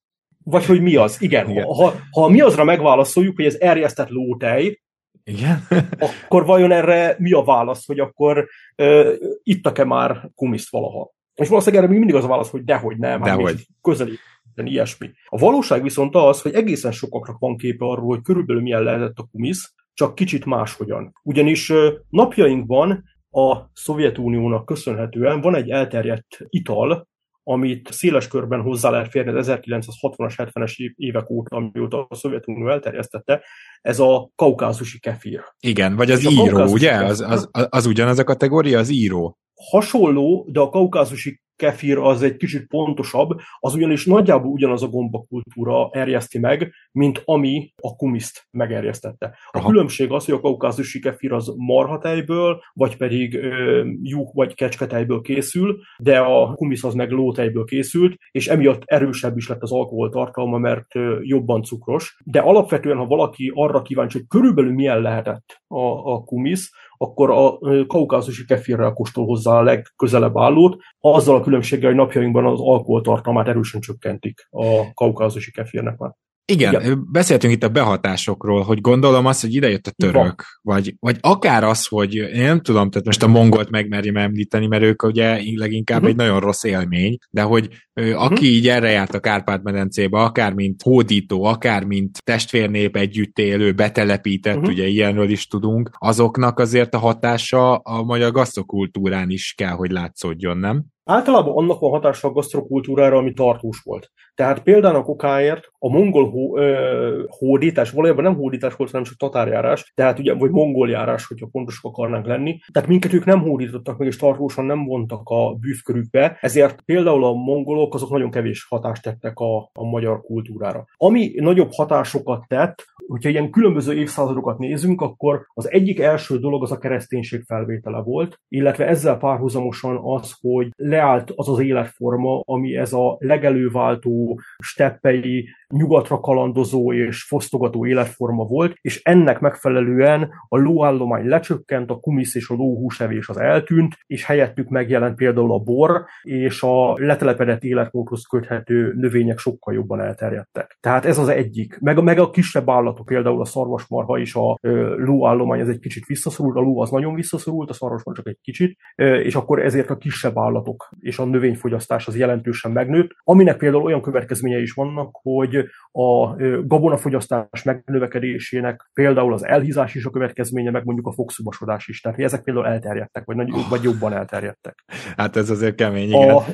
Vagy hogy mi az, igen. igen. Ha, ha mi azra megválaszoljuk, hogy ez erjesztett lótej, igen. akkor vajon erre mi a válasz, hogy akkor uh, ittak-e már kumiszt valaha? És valószínűleg erre mindig az a válasz, hogy dehogy nem, hát dehogy. közeli ilyesmi. A valóság viszont az, hogy egészen sokaknak van képe arról, hogy körülbelül milyen lehetett a kumisz, csak kicsit máshogyan. Ugyanis napjainkban a Szovjetuniónak köszönhetően van egy elterjedt ital, amit széles körben hozzá lehet férni az 1960-as, 70-es évek óta, amióta a Szovjetunió elterjesztette, ez a kaukázusi kefír. Igen, vagy az És író, ugye? Az, az, az, az ugyanaz a kategória, az író. Hasonló, de a kaukázusi kefir az egy kicsit pontosabb, az ugyanis nagyjából ugyanaz a gombakultúra erjeszti meg, mint ami a kumiszt megerjesztette. A Aha. különbség az, hogy a kaukázusi kefir az marhatejből, vagy pedig ö, juh vagy kecsketejből készül, de a kumisz az meg lótejből készült, és emiatt erősebb is lett az alkoholtartalma, mert ö, jobban cukros. De alapvetően, ha valaki arra kíváncsi, hogy körülbelül milyen lehetett a, a kumisz, akkor a kaukázusi kefirrel kóstol hozzá a legközelebb állót, azzal a különbséggel, hogy napjainkban az alkoholtartalmát erősen csökkentik a kaukázusi kefirnek már. Igen, Igen, beszéltünk itt a behatásokról, hogy gondolom azt, hogy idejött a török, vagy, vagy akár az, hogy én nem tudom, tehát most a mongolt megmerjem említeni, mert ők ugye leginkább uh-huh. egy nagyon rossz élmény, de hogy uh-huh. aki így erre járt a Kárpát-medencébe, akár mint hódító, akár mint testvérnép együtt élő, betelepített, uh-huh. ugye ilyenről is tudunk, azoknak azért a hatása a magyar gasztokultúrán is kell, hogy látszódjon, nem? Általában annak van hatása a gasztrokultúrára, ami tartós volt. Tehát például a kokáért a mongol hó, ö, hódítás, valójában nem hódítás volt, hanem csak tatárjárás, tehát ugye, vagy mongol járás, hogyha pontosak akarnánk lenni. Tehát minket ők nem hódítottak meg, és tartósan nem vontak a bűvkörükbe, ezért például a mongolok azok nagyon kevés hatást tettek a, a magyar kultúrára. Ami nagyobb hatásokat tett, hogyha ilyen különböző évszázadokat nézünk, akkor az egyik első dolog az a kereszténység felvétele volt, illetve ezzel párhuzamosan az, hogy leállt az az életforma, ami ez a legelőváltó, steppei, nyugatra kalandozó és fosztogató életforma volt, és ennek megfelelően a lóállomány lecsökkent, a kumisz és a lóhúsevés az eltűnt, és helyettük megjelent például a bor, és a letelepedett életmódhoz köthető növények sokkal jobban elterjedtek. Tehát ez az egyik. Meg, meg a kisebb állatok, például a szarvasmarha és a ö, lóállomány ez egy kicsit visszaszorult, a ló az nagyon visszaszorult, a szarvasmarha csak egy kicsit, és akkor ezért a kisebb állatok és a növényfogyasztás az jelentősen megnőtt, aminek például olyan következményei is vannak, hogy a gabonafogyasztás megnövekedésének például az elhízás is a következménye, meg mondjuk a fogszubasodás is. Tehát ezek például elterjedtek, vagy, nagy, vagy jobban elterjedtek. Hát ez azért kemény, igen. A,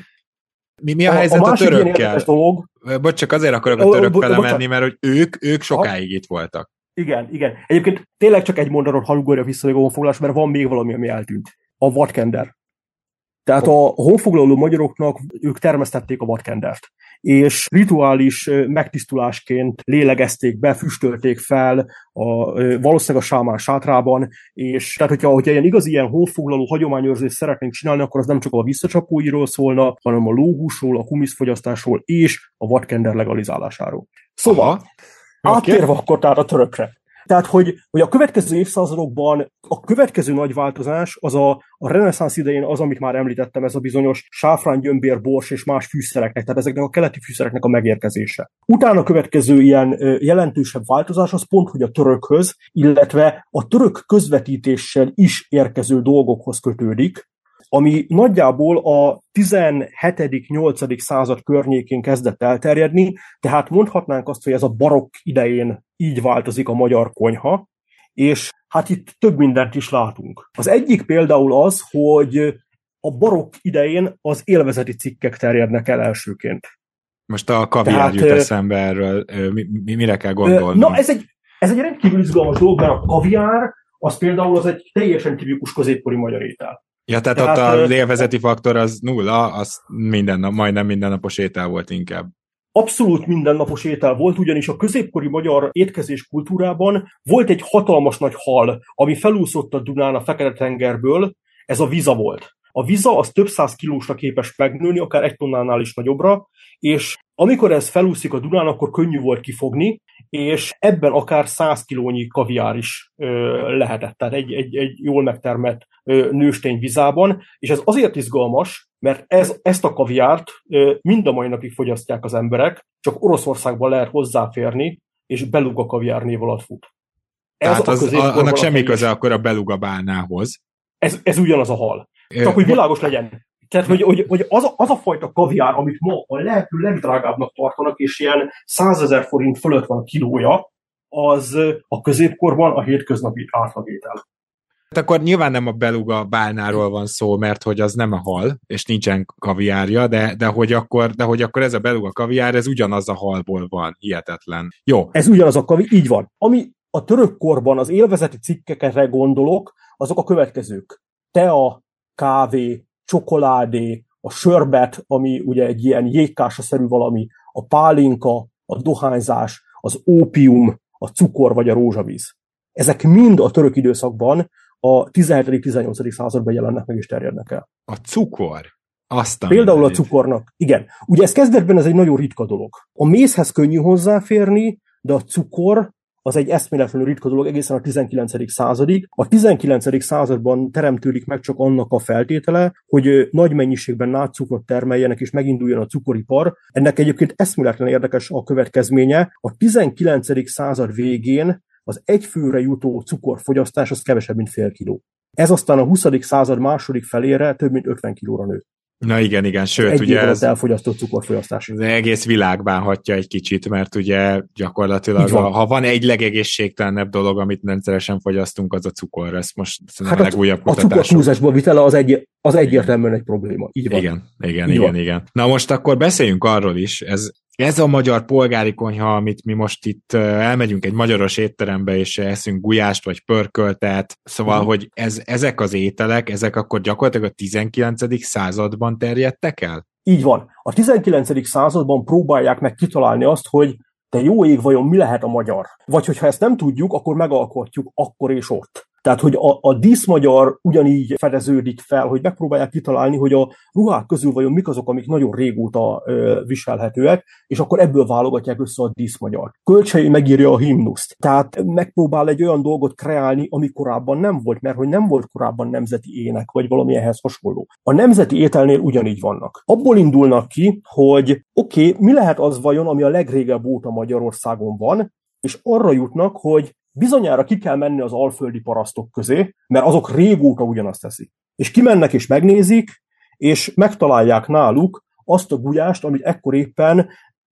mi, mi a, a helyzet a, a törökkel? Dolog, Bocs, csak azért akarok a török fele menni, mert hogy ők, ők sokáig itt voltak. Igen, igen. Egyébként tényleg csak egy mondatot hallugorja vissza a honfoglalás, mert van még valami, ami eltűnt. A vadkender. Tehát a honfoglaló magyaroknak ők termesztették a vadkendert és rituális megtisztulásként lélegezték be, füstölték fel a, valószínűleg a sámán sátrában, és tehát hogyha, hogyha ilyen igazi ilyen honfoglaló hagyományőrzést szeretnénk csinálni, akkor az nem csak a visszacsapóiról szólna, hanem a lóhúsról, a kumiszfogyasztásról és a vadkender legalizálásáról. Szóval, Aha. áttérve okay. akkor tehát a törökre. Tehát, hogy, hogy a következő évszázadokban a következő nagy változás az a, a reneszánsz idején az, amit már említettem, ez a bizonyos sáfrán, gyömbér, bors és más fűszereknek, tehát ezeknek a keleti fűszereknek a megérkezése. Utána a következő ilyen jelentősebb változás az pont, hogy a törökhöz, illetve a török közvetítéssel is érkező dolgokhoz kötődik, ami nagyjából a 17.-8. század környékén kezdett elterjedni, tehát mondhatnánk azt, hogy ez a barokk idején így változik a magyar konyha, és hát itt több mindent is látunk. Az egyik például az, hogy a barokk idején az élvezeti cikkek terjednek el elsőként. Most a kaviár jut eszembe erről, mi, mi, mire kell gondolni? Na, ez egy, ez egy rendkívül izgalmas dolog, mert a kaviár az például az egy teljesen tipikus középkori magyar étel. Ja, tehát, tehát ott a élvezeti faktor az nulla, az minden nap, majdnem mindennapos étel volt inkább. Abszolút mindennapos étel volt, ugyanis a középkori magyar étkezés kultúrában volt egy hatalmas nagy hal, ami felúszott a Dunán a Fekete-tengerből, ez a viza volt. A viza az több száz kilósra képes megnőni, akár egy tonnánál is nagyobbra, és amikor ez felúszik a Dunán, akkor könnyű volt kifogni, és ebben akár 100 kilónyi kaviár is lehetett, tehát egy, egy, egy jól megtermett nőstény vizában, és ez azért izgalmas, mert ez, ezt a kaviárt mind a mai napig fogyasztják az emberek, csak Oroszországban lehet hozzáférni, és beluga kaviár név alatt fut. Ez tehát az, a, annak semmi köze akkor a beluga bálnához. Ez, ez ugyanaz a hal. Csak hogy világos legyen. Tehát, hogy, hogy, hogy az, a, az a fajta kaviár, amit ma a lehető legdrágábbnak tartanak, és ilyen százezer forint fölött van kilója, az a középkorban a hétköznapi átlagétel. Hát akkor nyilván nem a beluga bálnáról van szó, mert hogy az nem a hal, és nincsen kaviárja, de, de, hogy akkor, de hogy akkor ez a beluga kaviár, ez ugyanaz a halból van. Hihetetlen. Jó. Ez ugyanaz a kaviár, így van. Ami a török korban az élvezeti cikkekre gondolok, azok a következők. Tea, kávé, csokoládé, a sörbet, ami ugye egy ilyen jégkása-szerű valami, a pálinka, a dohányzás, az ópium, a cukor vagy a rózsavíz. Ezek mind a török időszakban a 17.-18. században jelennek meg és terjednek el. A cukor? Aztán Például a cukornak. Igen. Ugye ez kezdetben ez egy nagyon ritka dolog. A mézhez könnyű hozzáférni, de a cukor az egy eszméletlenül ritka dolog egészen a 19. századig. A 19. században teremtődik meg csak annak a feltétele, hogy nagy mennyiségben nátszukrot termeljenek és meginduljon a cukoripar. Ennek egyébként eszméletlen érdekes a következménye. A 19. század végén az egyfőre jutó cukorfogyasztás az kevesebb, mint fél kiló. Ez aztán a 20. század második felére több mint 50 kilóra nőtt. Na igen, igen, sőt, egy ugye ez elfogyasztott cukorfogyasztás. Az egész világ bánhatja egy kicsit, mert ugye gyakorlatilag, van. ha van egy legegészségtelenebb dolog, amit rendszeresen fogyasztunk, az a cukor. Ez most hát a legújabb kutatás. A cukortúlzásba vitele az, egy, az egyértelműen egy probléma. Így van. Igen, igen, Így igen, van. igen. Na most akkor beszéljünk arról is, ez ez a magyar polgári konyha, amit mi most itt elmegyünk egy magyaros étterembe, és eszünk gulyást vagy pörköltet, szóval, mm. hogy ez, ezek az ételek, ezek akkor gyakorlatilag a 19. században terjedtek el? Így van. A 19. században próbálják meg kitalálni azt, hogy te jó ég, vajon mi lehet a magyar? Vagy hogyha ezt nem tudjuk, akkor megalkotjuk akkor és ott. Tehát, hogy a, a díszmagyar ugyanígy fedeződik fel, hogy megpróbálják kitalálni, hogy a ruhák közül vajon mik azok, amik nagyon régóta ö, viselhetőek, és akkor ebből válogatják össze a díszmagyar. Kölcsei megírja a himnuszt. Tehát megpróbál egy olyan dolgot kreálni, ami korábban nem volt, mert hogy nem volt korábban nemzeti ének, vagy valami ehhez hasonló. A nemzeti ételnél ugyanígy vannak. Abból indulnak ki, hogy oké, okay, mi lehet az vajon, ami a legrégebb óta Magyarországon van, és arra jutnak, hogy bizonyára ki kell menni az alföldi parasztok közé, mert azok régóta ugyanazt teszik. És kimennek és megnézik, és megtalálják náluk azt a gulyást, amit ekkor éppen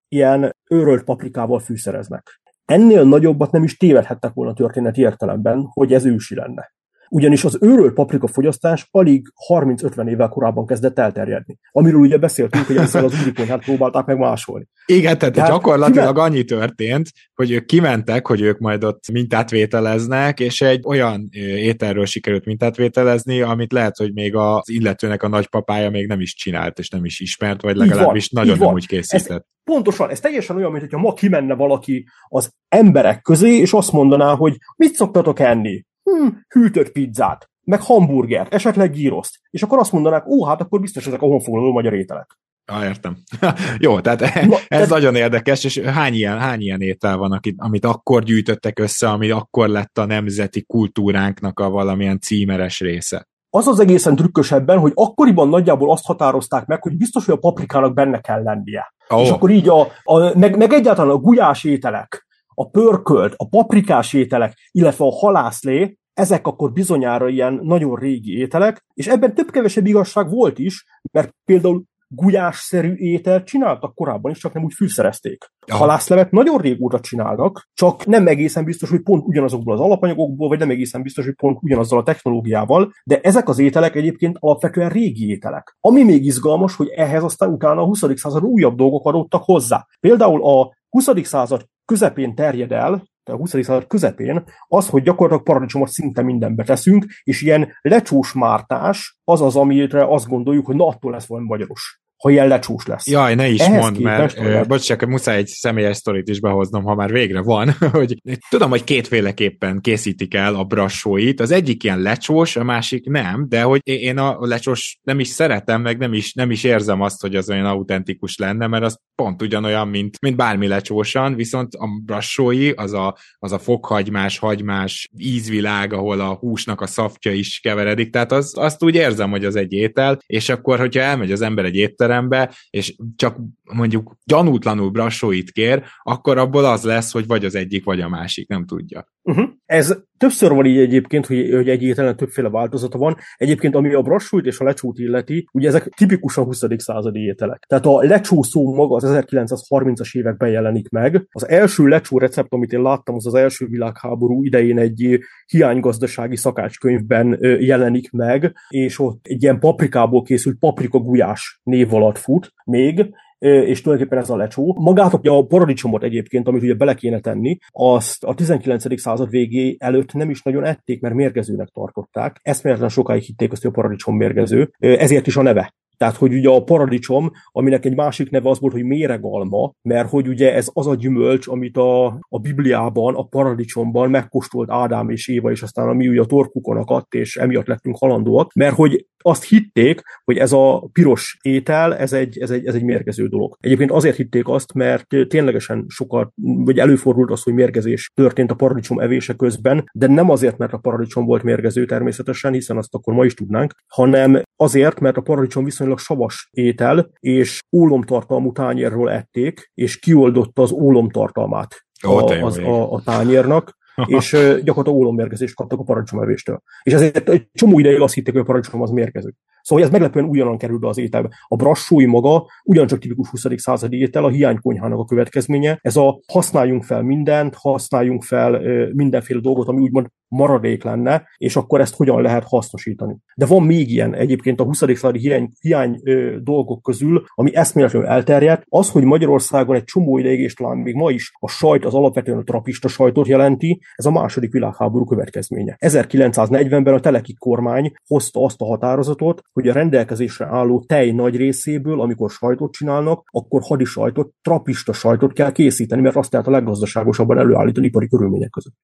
ilyen őrölt paprikával fűszereznek. Ennél nagyobbat nem is tévedhettek volna történeti értelemben, hogy ez ősi lenne ugyanis az őrölt paprika fogyasztás alig 30-50 évvel korábban kezdett elterjedni. Amiről ugye beszéltünk, hogy ezzel az úrikonyhát próbálták meg másolni. Igen, tehát, tehát gyakorlatilag kiment... annyi történt, hogy ők kimentek, hogy ők majd ott mintát vételeznek, és egy olyan ételről sikerült mintát vételezni, amit lehet, hogy még az illetőnek a nagypapája még nem is csinált, és nem is ismert, vagy legalábbis van, nagyon nem úgy készített. Ez, pontosan, ez teljesen olyan, mint ma kimenne valaki az emberek közé, és azt mondaná, hogy mit szoktatok enni? Hm, hűtött pizzát, meg hamburgert, esetleg gíroszt. És akkor azt mondanák, ó, hát akkor biztos ezek a honfoglaló magyar ételek. Ah, értem. Jó, tehát Na, ez te... nagyon érdekes, és hány ilyen, hány ilyen étel van, amit akkor gyűjtöttek össze, ami akkor lett a nemzeti kultúránknak a valamilyen címeres része? Az az egészen trükkösebben, hogy akkoriban nagyjából azt határozták meg, hogy biztos, hogy a paprikának benne kell lennie. Oh. És akkor így a, a meg, meg egyáltalán a gulyás ételek, a pörkölt, a paprikás ételek, illetve a halászlé, ezek akkor bizonyára ilyen nagyon régi ételek, és ebben több-kevesebb igazság volt is, mert például gulyásszerű ételt csináltak korábban is, csak nem úgy fűszerezték. Ja. Halászlevet nagyon régóta csinálnak, csak nem egészen biztos, hogy pont ugyanazokból az alapanyagokból, vagy nem egészen biztos, hogy pont ugyanazzal a technológiával, de ezek az ételek egyébként alapvetően régi ételek. Ami még izgalmas, hogy ehhez aztán utána a 20. század újabb dolgok adottak hozzá. Például a 20. század közepén terjed el a 20. század közepén, az, hogy gyakorlatilag paradicsomot szinte mindenbe teszünk, és ilyen lecsús mártás az az, amire azt gondoljuk, hogy na attól lesz valami magyaros ha ilyen lecsús lesz. Jaj, ne is Ehhez mondd, mert uh, bocs, csak muszáj egy személyes sztorit is behoznom, ha már végre van, hogy tudom, hogy kétféleképpen készítik el a brassóit, az egyik ilyen lecsós, a másik nem, de hogy én a lecsós nem is szeretem, meg nem is, nem is érzem azt, hogy az olyan autentikus lenne, mert az pont ugyanolyan, mint, mint bármi lecsósan, viszont a brassói, az a, az a fokhagymás, hagymás ízvilág, ahol a húsnak a szaftja is keveredik, tehát az, azt úgy érzem, hogy az egy étel, és akkor, hogyha elmegy az ember egy étel étterembe, és csak mondjuk gyanútlanul brassóit kér, akkor abból az lesz, hogy vagy az egyik, vagy a másik, nem tudja. Uh-huh. Ez többször van így egyébként, hogy, hogy egy ételen többféle változata van. Egyébként, ami a brassóit és a lecsót illeti, ugye ezek tipikusan 20. századi ételek. Tehát a lecsó szó maga az 1930-as években jelenik meg. Az első lecsó recept, amit én láttam, az az első világháború idején egy hiánygazdasági szakácskönyvben jelenik meg, és ott egy ilyen paprikából készült paprika gulyás név alatt fut még, és tulajdonképpen ez a lecsó. Magát a paradicsomot egyébként, amit ugye bele kéne tenni, azt a 19. század végé előtt nem is nagyon ették, mert mérgezőnek tartották. Eszméletlen sokáig hitték azt, hogy a paradicsom mérgező, ezért is a neve. Tehát, hogy ugye a paradicsom, aminek egy másik neve az volt, hogy méregalma, mert hogy ugye ez az a gyümölcs, amit a, a Bibliában, a paradicsomban megkóstolt Ádám és Éva, és aztán ami ugye a torkukon akadt, és emiatt lettünk halandóak, mert hogy azt hitték, hogy ez a piros étel, ez egy, ez egy, ez egy mérgező dolog. Egyébként azért hitték azt, mert ténylegesen sokat, vagy előfordult az, hogy mérgezés történt a paradicsom evése közben, de nem azért, mert a paradicsom volt mérgező természetesen, hiszen azt akkor ma is tudnánk, hanem azért, mert a paradicsom viszonylag savas étel, és ólomtartalmú tányérról ették, és kioldotta az ólomtartalmát a, az, a, a tányérnak, és gyakorlatilag ólommérgezést kaptak a paradicsomevéstől. És ezért egy csomó ideig azt hitték, hogy a paradicsom az mérgező. Szóval ez meglepően ugyanan kerül be az ételbe. A brassói maga ugyancsak tipikus 20. századi étel, a hiánykonyhának a következménye. Ez a használjunk fel mindent, használjunk fel mindenféle dolgot, ami úgymond maradék lenne, és akkor ezt hogyan lehet hasznosítani. De van még ilyen egyébként a 20. századi hiány, hiány ö, dolgok közül, ami eszméletlenül elterjedt, az, hogy Magyarországon egy csomó ideig, és talán még ma is a sajt az alapvetően a trapista sajtot jelenti, ez a második világháború következménye. 1940-ben a Teleki kormány hozta azt a határozatot, hogy a rendelkezésre álló tej nagy részéből, amikor sajtot csinálnak, akkor hadi sajtot, trapista sajtot kell készíteni, mert azt lehet a leggazdaságosabban előállítani ipari körülmények között.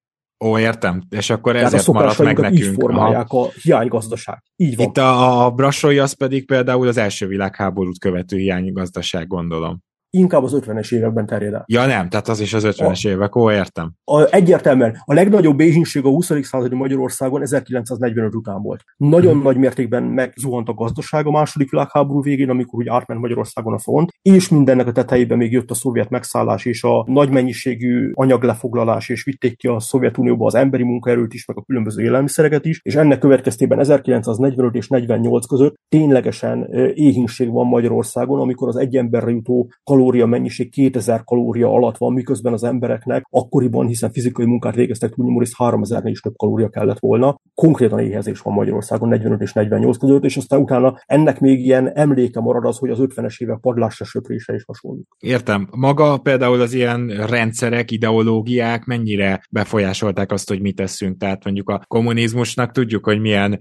Ó, értem. És akkor Tehát ezért maradt meg nekünk. így formálják Aha. a hiánygazdaság. Így van. Itt a, a brassói az pedig például az első világháborút követő hiánygazdaság, gondolom inkább az 50-es években terjed el. Ja nem, tehát az is az 50-es évek, ó, értem. A, egyértelműen. A legnagyobb éhínség a 20. századi Magyarországon 1945 után volt. Nagyon hmm. nagy mértékben megzuhant a gazdaság a második világháború végén, amikor úgy átment Magyarországon a front, és mindennek a tetejében még jött a szovjet megszállás és a nagy mennyiségű anyaglefoglalás, és vitték ki a Szovjetunióba az emberi munkaerőt is, meg a különböző élelmiszereket is, és ennek következtében 1945 és 48 között ténylegesen éhínség van Magyarországon, amikor az egy emberre jutó kalória mennyiség 2000 kalória alatt van, miközben az embereknek akkoriban, hiszen fizikai munkát végeztek túlnyomó rész 3000 is több kalória kellett volna. Konkrétan éhezés van Magyarországon 45 és 48 között, és aztán utána ennek még ilyen emléke marad az, hogy az 50-es évek padlásra söprésre is hasonló. Értem. Maga például az ilyen rendszerek, ideológiák mennyire befolyásolták azt, hogy mit teszünk. Tehát mondjuk a kommunizmusnak tudjuk, hogy milyen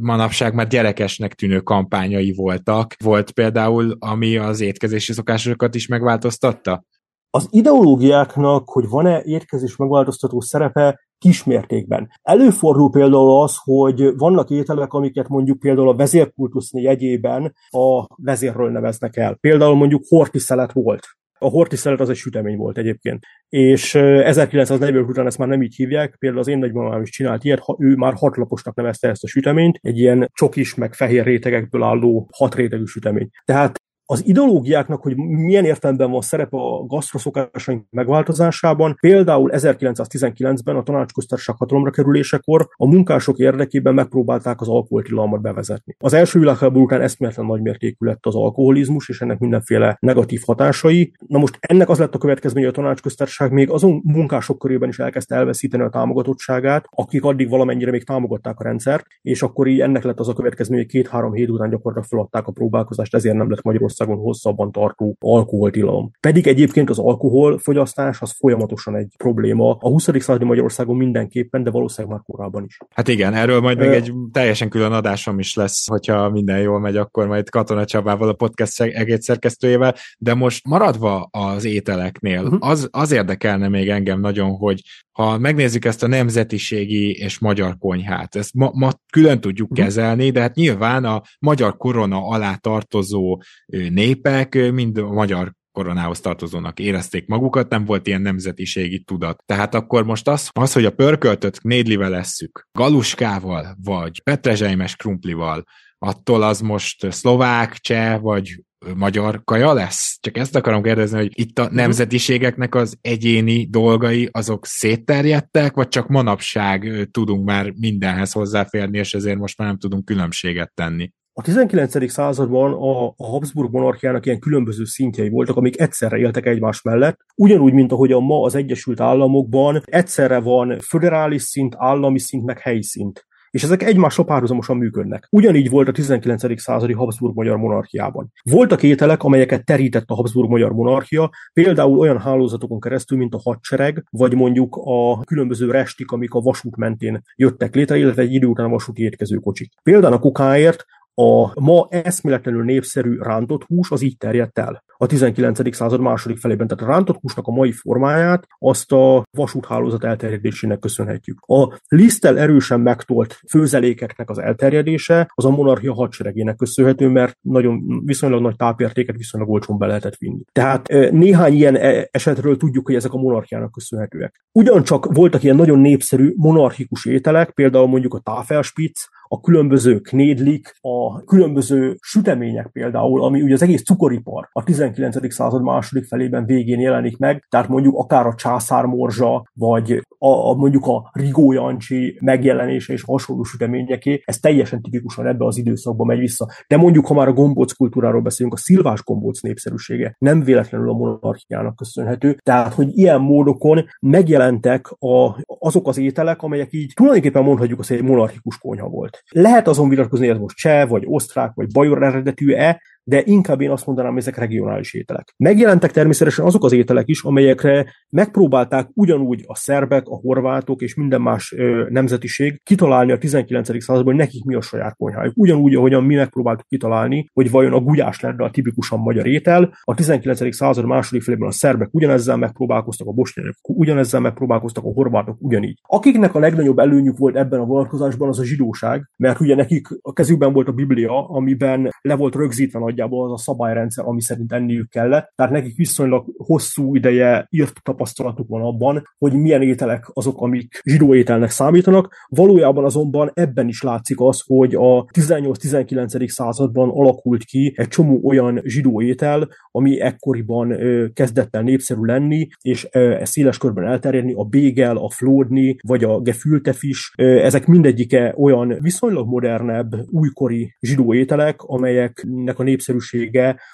manapság már gyerekesnek tűnő kampányai voltak. Volt például, ami az étkezési szokásokat is is megváltoztatta? Az ideológiáknak, hogy van-e étkezés megváltoztató szerepe, kismértékben. Előfordul például az, hogy vannak ételek, amiket mondjuk például a vezérkultusz jegyében a vezérről neveznek el. Például mondjuk hortiszelet volt. A hortiszelet az egy sütemény volt egyébként. És 1940 után ezt már nem így hívják, például az én nagymamám is csinált ilyet, ő már hatlaposnak nevezte ezt a süteményt, egy ilyen csokis meg fehér rétegekből álló hat rétegű sütemény. Tehát az ideológiáknak, hogy milyen értelemben van szerepe a gasztroszokásaink megváltozásában, például 1919-ben a tanácsköztársaság hatalomra kerülésekor a munkások érdekében megpróbálták az alkoholtilalmat bevezetni. Az első világháború után eszméletlen nagy mértékű lett az alkoholizmus, és ennek mindenféle negatív hatásai. Na most ennek az lett a következménye, hogy a tanácsköztársaság még azon munkások körében is elkezdte elveszíteni a támogatottságát, akik addig valamennyire még támogatták a rendszert, és akkor így ennek lett az a következménye, hogy két-három hét után gyakorlatilag feladták a próbálkozást, ezért nem lett Magyarország Magyarországon hosszabban tartó alkoholtilalom. Pedig egyébként az alkoholfogyasztás az folyamatosan egy probléma. A 20. századi Magyarországon mindenképpen, de valószínűleg már korábban is. Hát igen, erről majd még egy teljesen külön adásom is lesz, hogyha minden jól megy, akkor majd Katona Csabával, a podcast egész szerkesztőjével, de most maradva az ételeknél, uh-huh. az, az érdekelne még engem nagyon, hogy ha megnézzük ezt a nemzetiségi és magyar konyhát, ezt ma, ma külön tudjuk uh-huh. kezelni, de hát nyilván a magyar korona alá tartozó népek mind a magyar koronához tartozónak érezték magukat, nem volt ilyen nemzetiségi tudat. Tehát akkor most az, az hogy a pörköltöt nédlivel lesszük, galuskával, vagy petrezselymes krumplival, attól az most szlovák, cseh, vagy magyar kaja lesz? Csak ezt akarom kérdezni, hogy itt a mhm. nemzetiségeknek az egyéni dolgai azok szétterjedtek, vagy csak manapság tudunk már mindenhez hozzáférni, és ezért most már nem tudunk különbséget tenni? A 19. században a, Habsburg monarchiának ilyen különböző szintjei voltak, amik egyszerre éltek egymás mellett, ugyanúgy, mint ahogy a ma az Egyesült Államokban egyszerre van föderális szint, állami szint, meg helyi szint és ezek egymással párhuzamosan működnek. Ugyanígy volt a 19. századi Habsburg-magyar monarchiában. Voltak ételek, amelyeket terített a Habsburg-magyar monarchia, például olyan hálózatokon keresztül, mint a hadsereg, vagy mondjuk a különböző restik, amik a vasút mentén jöttek létre, illetve egy idő után a vasúti étkezőkocsik. Például a kokáért a ma eszméletlenül népszerű rántott hús az így terjedt el a 19. század második felében. Tehát a rántott húsnak a mai formáját azt a vasúthálózat elterjedésének köszönhetjük. A liszttel erősen megtolt főzelékeknek az elterjedése az a monarchia hadseregének köszönhető, mert nagyon viszonylag nagy tápértéket viszonylag olcsón be lehetett vinni. Tehát néhány ilyen esetről tudjuk, hogy ezek a monarchiának köszönhetőek. Ugyancsak voltak ilyen nagyon népszerű monarchikus ételek, például mondjuk a táfelspitz, a különböző knédlik, a különböző sütemények például, ami ugye az egész cukoripar a 19. század második felében végén jelenik meg, tehát mondjuk akár a császármorzsa, vagy a, a mondjuk a Rigó Jancsi megjelenése és hasonló süteményeké, ez teljesen tipikusan ebbe az időszakba megy vissza. De mondjuk, ha már a gombóc kultúráról beszélünk, a szilvás gombóc népszerűsége nem véletlenül a monarchiának köszönhető, tehát, hogy ilyen módokon megjelentek a, azok az ételek, amelyek így tulajdonképpen mondhatjuk azt, hogy egy monarchikus konyha volt. Lehet azon vitatkozni, hogy ez most cseh, vagy osztrák, vagy bajor eredetű-e, de inkább én azt mondanám, hogy ezek regionális ételek. Megjelentek természetesen azok az ételek is, amelyekre megpróbálták ugyanúgy a szerbek, a horvátok és minden más ö, nemzetiség kitalálni a 19. században, hogy nekik mi a saját konyhájuk. Ugyanúgy, ahogyan mi megpróbáltuk kitalálni, hogy vajon a gulyás lenne a tipikusan magyar étel. A 19. század második felében a szerbek ugyanezzel megpróbálkoztak, a bosnyák ugyanezzel megpróbálkoztak, a horvátok ugyanígy. Akiknek a legnagyobb előnyük volt ebben a vonatkozásban, az a zsidóság, mert ugye nekik a kezükben volt a Biblia, amiben le volt rögzítve nagyjából az a szabályrendszer, ami szerint enniük kellett. Tehát nekik viszonylag hosszú ideje írt tapasztalatuk van abban, hogy milyen ételek azok, amik zsidó ételnek számítanak. Valójában azonban ebben is látszik az, hogy a 18-19. században alakult ki egy csomó olyan zsidó étel, ami ekkoriban kezdett el népszerű lenni, és széles körben elterjedni, a bégel, a flódni, vagy a gefültefis, ezek mindegyike olyan viszonylag modernebb, újkori zsidó ételek, amelyeknek a népszerűsége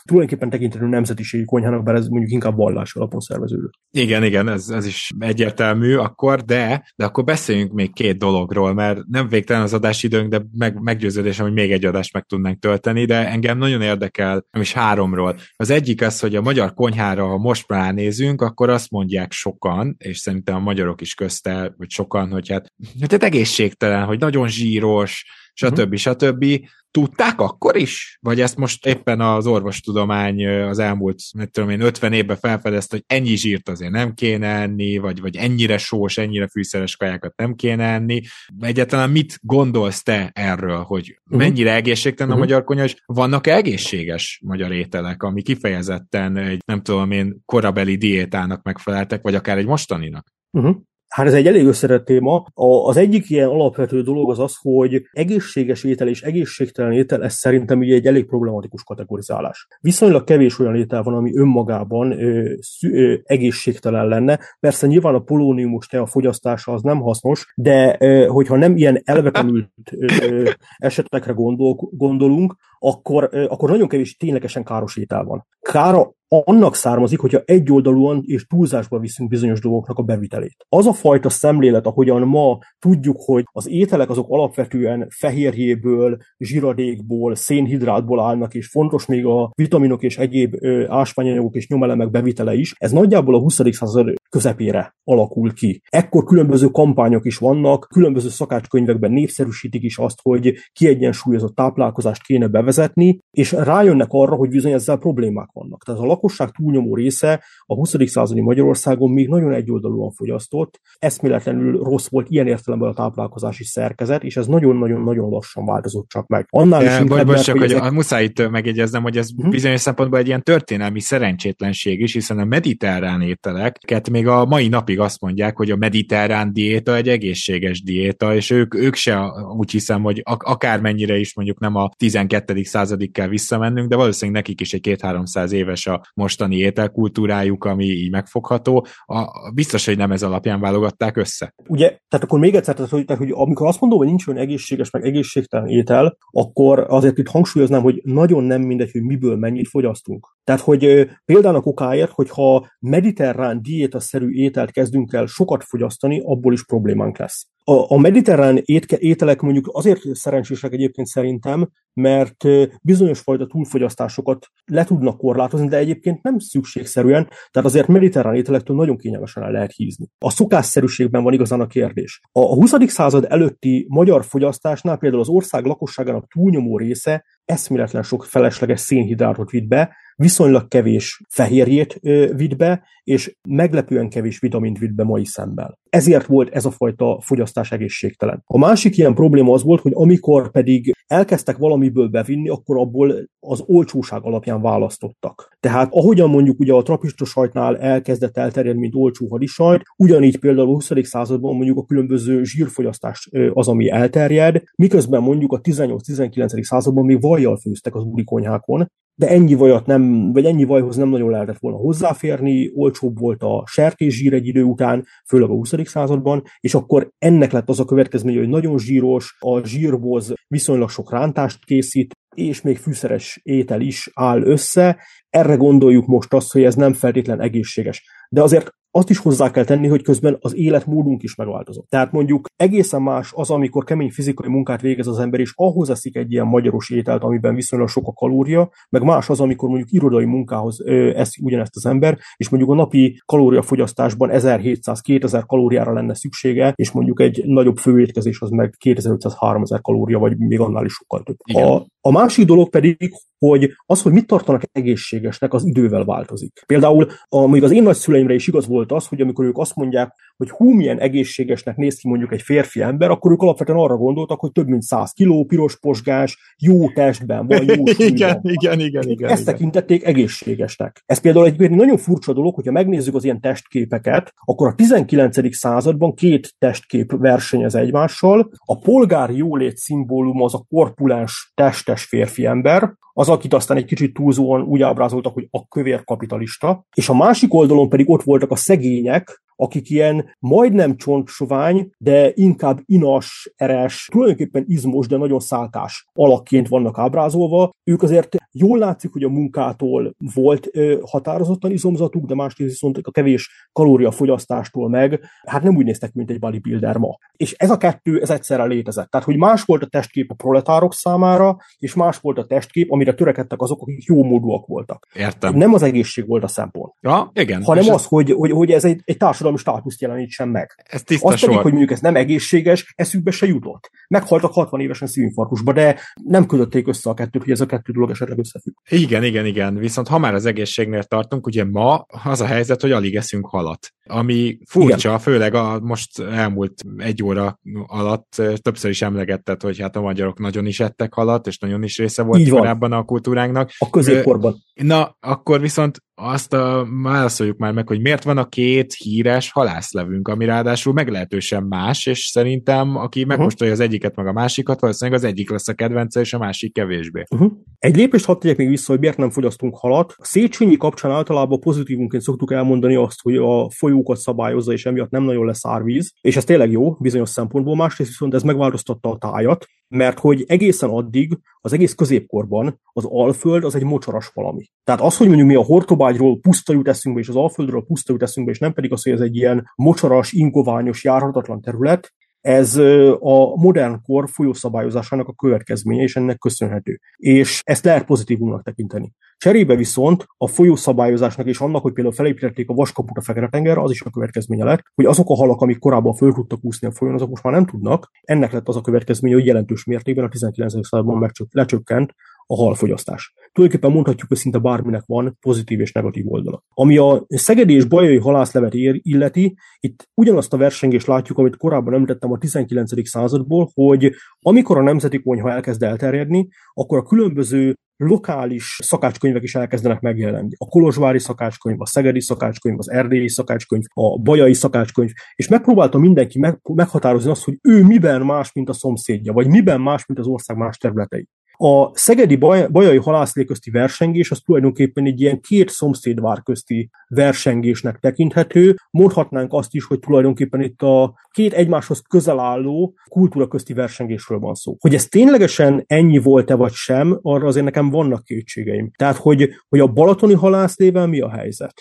tulajdonképpen tekintető nemzetiségi konyhának, bár ez mondjuk inkább vallás alapon szerveződött. Igen, igen, ez, ez is egyértelmű akkor, de, de akkor beszéljünk még két dologról, mert nem végtelen az adásidőnk, de meg, meggyőződésem, hogy még egy adást meg tudnánk tölteni, de engem nagyon érdekel, nem is háromról. Az egyik az, hogy a magyar konyhára, ha most ránézünk, akkor azt mondják sokan, és szerintem a magyarok is közte, vagy sokan, hogy hát, hát egészségtelen, hogy nagyon zsíros, stb. Uh-huh. stb. Tudták akkor is? Vagy ezt most éppen az orvostudomány az elmúlt, mit tudom én, 50 évben felfedezte, hogy ennyi zsírt azért nem kéne enni, vagy, vagy ennyire sós, ennyire fűszeres kajákat nem kéne enni. Egyáltalán mit gondolsz te erről, hogy uh-huh. mennyire egészségtelen uh-huh. a magyar konyha, és vannak -e egészséges magyar ételek, ami kifejezetten egy, nem tudom én, korabeli diétának megfeleltek, vagy akár egy mostaninak? Uh-huh. Hát ez egy elég összetett téma. Az egyik ilyen alapvető dolog az az, hogy egészséges étel és egészségtelen étel, ez szerintem ugye egy elég problematikus kategorizálás. Viszonylag kevés olyan étel van, ami önmagában ö, ö, egészségtelen lenne. Persze nyilván a polóniumos tea fogyasztása az nem hasznos, de ö, hogyha nem ilyen elvetemült ö, esetekre gondol, gondolunk, akkor, akkor nagyon kevés ténylegesen káros étel van. Kára annak származik, hogyha egyoldalúan és túlzásba viszünk bizonyos dolgoknak a bevitelét. Az a fajta szemlélet, ahogyan ma tudjuk, hogy az ételek azok alapvetően fehérjéből, zsiradékból, szénhidrátból állnak, és fontos még a vitaminok és egyéb ásványanyagok és nyomelemek bevitele is, ez nagyjából a 20. század közepére alakul ki. Ekkor különböző kampányok is vannak, különböző szakácskönyvekben népszerűsítik is azt, hogy kiegyensúlyozott táplálkozást kéne bevezetni, és rájönnek arra, hogy bizony ezzel problémák vannak. Tehát a lakosság túlnyomó része a 20. századi Magyarországon még nagyon egyoldalúan fogyasztott, eszméletlenül rossz volt ilyen értelemben a táplálkozási szerkezet, és ez nagyon-nagyon-nagyon lassan változott csak meg. Annál is inkább, bocs, csak, hogy ezek... muszáj itt megjegyeznem, hogy ez uh-huh. bizonyos szempontból egy ilyen történelmi szerencsétlenség is, hiszen a mediterrán ételeket még a mai napig azt mondják, hogy a mediterrán diéta egy egészséges diéta, és ők, ők se úgy hiszem, hogy akármennyire is mondjuk nem a 12. századig kell visszamennünk, de valószínűleg nekik is egy két-háromszáz éves a mostani ételkultúrájuk, ami így megfogható. A, biztos, hogy nem ez alapján válogatták össze. Ugye, tehát akkor még egyszer, tehát, hogy, tehát, hogy amikor azt mondom, hogy nincs olyan egészséges, meg egészségtelen étel, akkor azért itt hangsúlyoznám, hogy nagyon nem mindegy, hogy miből mennyit fogyasztunk. Tehát, hogy például okáért, hogyha mediterrán diétaszerű ételt kezdünk el sokat fogyasztani, abból is problémánk lesz. A, a mediterrán étke, ételek mondjuk azért szerencsések egyébként szerintem, mert bizonyos fajta túlfogyasztásokat le tudnak korlátozni, de egyébként nem szükségszerűen, tehát azért mediterrán ételektől nagyon kényelmesen el lehet hízni. A szokásszerűségben van igazán a kérdés. A 20. század előtti magyar fogyasztásnál például az ország lakosságának túlnyomó része eszméletlen sok felesleges szénhidrátot vitt be, viszonylag kevés fehérjét vitt be, és meglepően kevés vitamint vitt be mai szemben. Ezért volt ez a fajta fogyasztás egészségtelen. A másik ilyen probléma az volt, hogy amikor pedig elkezdtek valamiből bevinni, akkor abból az olcsóság alapján választottak. Tehát ahogyan mondjuk ugye a trapista sajtnál elkezdett elterjedni, mint olcsó hadisajt, ugyanígy például a 20. században mondjuk a különböző zsírfogyasztás az, ami elterjed, miközben mondjuk a 18-19. században még vajjal főztek az úri konyhákon, de ennyi vajat nem, vagy ennyi vajhoz nem nagyon lehetett volna hozzáférni, olcsóbb volt a sertészsír egy idő után, főleg a 20. században, és akkor ennek lett az a következménye, hogy nagyon zsíros, a zsírboz viszonylag sok rántást készít, és még fűszeres étel is áll össze. Erre gondoljuk most azt, hogy ez nem feltétlen egészséges. De azért azt is hozzá kell tenni, hogy közben az életmódunk is megváltozott. Tehát mondjuk egészen más az, amikor kemény fizikai munkát végez az ember, és ahhoz eszik egy ilyen magyaros ételt, amiben viszonylag sok a kalória, meg más az, amikor mondjuk irodai munkához eszik ugyanezt az ember, és mondjuk a napi kalóriafogyasztásban 1700-2000 kalóriára lenne szüksége, és mondjuk egy nagyobb főétkezés az meg 2500-3000 kalória, vagy még annál is sokkal több. A, a másik dolog pedig, hogy az, hogy mit tartanak egészségesnek, az idővel változik. Például a, mondjuk az én nagyszüleimre is igaz volt az, hogy amikor ők azt mondják, hogy hú, milyen egészségesnek néz ki mondjuk egy férfi ember, akkor ők alapvetően arra gondoltak, hogy több mint 100 kiló, piros posgás, jó testben van, jó igen, igen, igen, igen, Ezt igen. tekintették egészségesnek. Ez például egy nagyon furcsa dolog, hogyha megnézzük az ilyen testképeket, akkor a 19. században két testkép versenyez egymással. A polgár jólét szimbólum az a korpulens testes férfi ember, az, akit aztán egy kicsit túlzóan úgy ábrázoltak, hogy a kövér kapitalista, és a másik oldalon pedig ott voltak a szegények, akik ilyen majdnem csontsovány, de inkább inas, eres, tulajdonképpen izmos, de nagyon szálkás alakként vannak ábrázolva. Ők azért jól látszik, hogy a munkától volt határozottan izomzatuk, de másrészt viszont a kevés kalóriafogyasztástól meg, hát nem úgy néztek, mint egy bodybuilder ma. És ez a kettő, ez egyszerre létezett. Tehát, hogy más volt a testkép a proletárok számára, és más volt a testkép, amire törekedtek azok, akik jó módúak voltak. Értem. Nem az egészség volt a szempont. Ja, igen. Hanem az, hogy, hogy, hogy ez egy, egy társadalmi társadalmi státuszt jelenítsen meg. Ez tiszta Azt pedig, hogy mondjuk ez nem egészséges, eszükbe se jutott. Meghaltak 60 évesen szívinfarktusba, de nem kötötték össze a kettőt, hogy ez a kettő dolog esetleg összefügg. Igen, igen, igen. Viszont ha már az egészségnél tartunk, ugye ma az a helyzet, hogy alig eszünk halat. Ami furcsa, igen. főleg a most elmúlt egy óra alatt többször is emlegetted, hogy hát a magyarok nagyon is ettek halat, és nagyon is része volt Így korábban van. a kultúránknak. A középkorban. Na, akkor viszont azt a, válaszoljuk már meg, hogy miért van a két híres halászlevünk, ami ráadásul meglehetősen más, és szerintem aki uh-huh. megkóstolja az egyiket meg a másikat, valószínűleg az egyik lesz a kedvence, és a másik kevésbé. Uh-huh. Egy lépést hadd tegyek még vissza, hogy miért nem fogyasztunk halat. A Széchenyi kapcsán általában pozitívunként szoktuk elmondani azt, hogy a folyó hajókat szabályozza, és emiatt nem nagyon lesz árvíz, és ez tényleg jó bizonyos szempontból, másrészt viszont ez megváltoztatta a tájat, mert hogy egészen addig, az egész középkorban az Alföld az egy mocsaras valami. Tehát az, hogy mondjuk mi a Hortobágyról puszta jut eszünkbe, és az Alföldről puszta jut eszünkbe, és nem pedig az, hogy ez egy ilyen mocsaras, ingoványos, járhatatlan terület, ez a modern kor folyószabályozásának a következménye, és ennek köszönhető. És ezt lehet pozitívumnak tekinteni. Cserébe viszont a folyószabályozásnak és annak, hogy például felépítették a vaskaput a Fekete-tengerre, az is a következménye lett, hogy azok a halak, amik korábban föl tudtak úszni a folyón, azok most már nem tudnak. Ennek lett az a következménye, hogy jelentős mértékben a 19. században lecsökkent a halfogyasztás. Tulajdonképpen mondhatjuk, hogy szinte bárminek van pozitív és negatív oldala. Ami a szegedi és bajai halászlevet ér, illeti, itt ugyanazt a versengést látjuk, amit korábban említettem a 19. századból, hogy amikor a nemzeti konyha elkezd elterjedni, akkor a különböző lokális szakácskönyvek is elkezdenek megjelenni. A Kolozsvári szakácskönyv, a Szegedi szakácskönyv, az Erdélyi szakácskönyv, a Bajai szakácskönyv, és megpróbálta mindenki meg, meghatározni azt, hogy ő miben más, mint a szomszédja, vagy miben más, mint az ország más területei. A szegedi bajai halászlé közti versengés az tulajdonképpen egy ilyen két szomszédvár közti versengésnek tekinthető. Mondhatnánk azt is, hogy tulajdonképpen itt a két egymáshoz közel álló kultúra közti versengésről van szó. Hogy ez ténylegesen ennyi volt-e vagy sem, arra azért nekem vannak kétségeim. Tehát, hogy, hogy a balatoni halászlével mi a helyzet?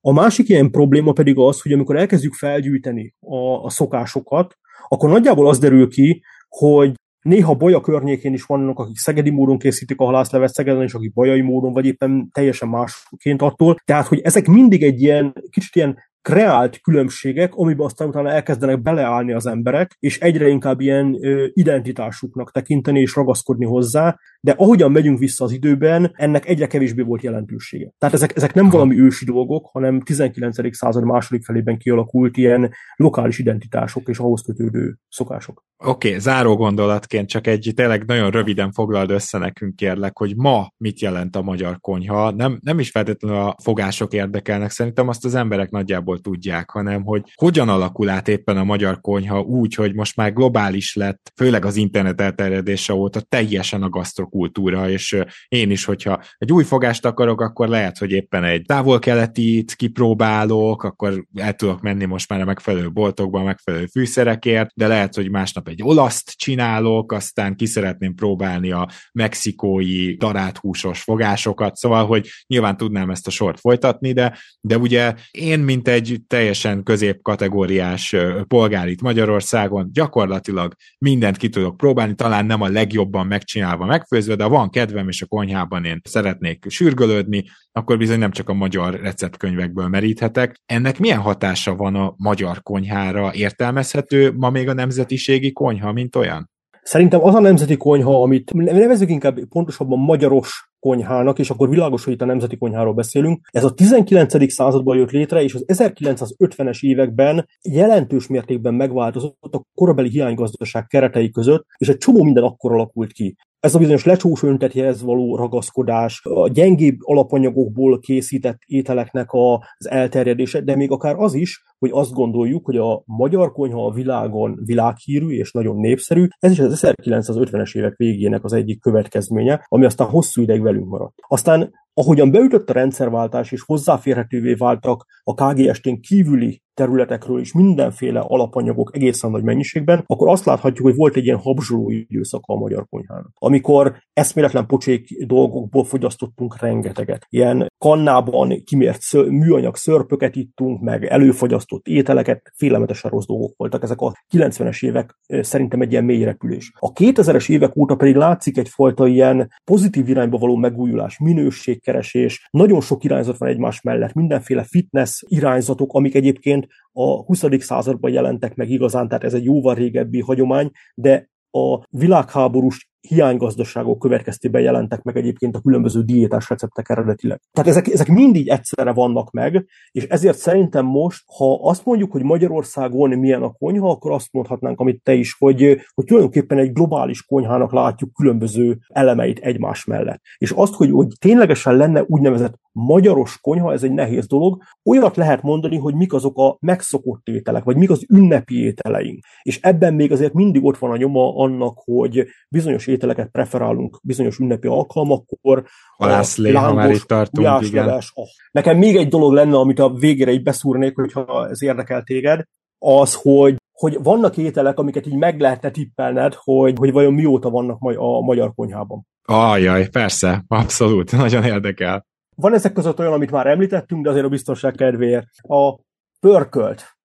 A másik ilyen probléma pedig az, hogy amikor elkezdjük felgyűjteni a, a szokásokat, akkor nagyjából az derül ki, hogy Néha Baja környékén is vannak, akik szegedi módon készítik a halászlevet Szegeden, és akik bajai módon, vagy éppen teljesen másként attól. Tehát, hogy ezek mindig egy ilyen, kicsit ilyen kreált különbségek, amiben aztán utána elkezdenek beleállni az emberek, és egyre inkább ilyen ö, identitásuknak tekinteni és ragaszkodni hozzá, de ahogyan megyünk vissza az időben, ennek egyre kevésbé volt jelentősége. Tehát ezek, ezek nem valami ősi dolgok, hanem 19. század második felében kialakult ilyen lokális identitások és ahhoz kötődő szokások. Oké, okay, záró gondolatként csak egy tényleg nagyon röviden foglald össze nekünk kérlek, hogy ma mit jelent a magyar konyha. Nem, nem is feltétlenül a fogások érdekelnek, szerintem azt az emberek nagyjából tudják, hanem hogy hogyan alakul át éppen a magyar konyha úgy, hogy most már globális lett, főleg az internet elterjedése óta teljesen a gasztrokultúra, és én is, hogyha egy új fogást akarok, akkor lehet, hogy éppen egy távol-keletit kipróbálok, akkor el tudok menni most már a megfelelő boltokba, a megfelelő fűszerekért, de lehet, hogy másnap egy olaszt csinálok, aztán ki szeretném próbálni a mexikói daráthúsos fogásokat, szóval, hogy nyilván tudnám ezt a sort folytatni, de, de ugye én, mint egy teljesen középkategóriás polgár itt Magyarországon, gyakorlatilag mindent ki tudok próbálni, talán nem a legjobban megcsinálva, megfőzve, de van kedvem, és a konyhában én szeretnék sürgölődni, akkor bizony nem csak a magyar receptkönyvekből meríthetek. Ennek milyen hatása van a magyar konyhára? Értelmezhető ma még a nemzetiségi konyha, mint olyan? Szerintem az a nemzeti konyha, amit nevezünk inkább pontosabban magyaros konyhának, és akkor világos, hogy itt a nemzeti konyháról beszélünk. Ez a 19. században jött létre, és az 1950-es években jelentős mértékben megváltozott a korabeli hiánygazdaság keretei között, és egy csomó minden akkor alakult ki ez a bizonyos lecsós öntetjehez való ragaszkodás, a gyengébb alapanyagokból készített ételeknek az elterjedése, de még akár az is, hogy azt gondoljuk, hogy a magyar konyha a világon világhírű és nagyon népszerű. Ez is az 1950-es évek végének az egyik következménye, ami aztán hosszú ideig velünk maradt. Aztán ahogyan beütött a rendszerváltás és hozzáférhetővé váltak a KGST-n kívüli területekről is mindenféle alapanyagok egészen nagy mennyiségben, akkor azt láthatjuk, hogy volt egy ilyen habzsoló időszaka a magyar konyhának. Amikor eszméletlen pocsék dolgokból fogyasztottunk rengeteget. Ilyen kannában kimért ször, műanyag szörpöket ittunk, meg előfogyasztott ételeket, félelmetesen rossz dolgok voltak. Ezek a 90-es évek szerintem egy ilyen mély repülés. A 2000-es évek óta pedig látszik egyfajta ilyen pozitív irányba való megújulás, minőségkeresés, nagyon sok irányzat van egymás mellett, mindenféle fitness irányzatok, amik egyébként a 20. században jelentek meg igazán, tehát ez egy jóval régebbi hagyomány, de a világháborús hiánygazdaságok következtében jelentek meg egyébként a különböző diétás receptek eredetileg. Tehát ezek, ezek mindig egyszerre vannak meg, és ezért szerintem most, ha azt mondjuk, hogy Magyarországon milyen a konyha, akkor azt mondhatnánk, amit te is, hogy, hogy tulajdonképpen egy globális konyhának látjuk különböző elemeit egymás mellett. És azt, hogy, hogy ténylegesen lenne úgynevezett magyaros konyha, ez egy nehéz dolog. Olyat lehet mondani, hogy mik azok a megszokott ételek, vagy mik az ünnepi ételeink. És ebben még azért mindig ott van a nyoma annak, hogy bizonyos ételeket preferálunk bizonyos ünnepi alkalmakkor. Halászlé, ha már itt tartunk, igen. Oh. Nekem még egy dolog lenne, amit a végére így beszúrnék, hogyha ez érdekel téged, az, hogy hogy vannak ételek, amiket így meg lehetne tippelned, hogy, hogy vajon mióta vannak a magyar konyhában. Ajaj, persze, abszolút, nagyon érdekel. Van ezek között olyan, amit már említettünk, de azért a biztonság kedvéért. A pörkölt,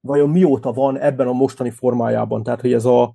vajon mióta van ebben a mostani formájában? Tehát, hogy ez a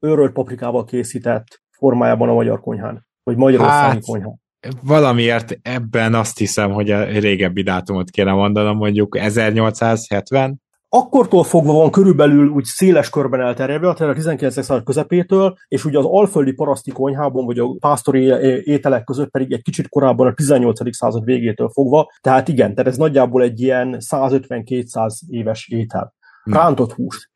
őrölt paprikával készített formájában a magyar konyhán, vagy magyarországi hát, konyhán. Valamiért ebben azt hiszem, hogy a régebbi dátumot kéne mondanom, mondjuk 1870, Akkortól fogva van körülbelül úgy széles körben elterjedve, tehát a 19. század közepétől, és ugye az alföldi paraszti konyhában, vagy a pásztori ételek között pedig egy kicsit korábban a 18. század végétől fogva, tehát igen, tehát ez nagyjából egy ilyen 150-200 éves étel. Rántott hús.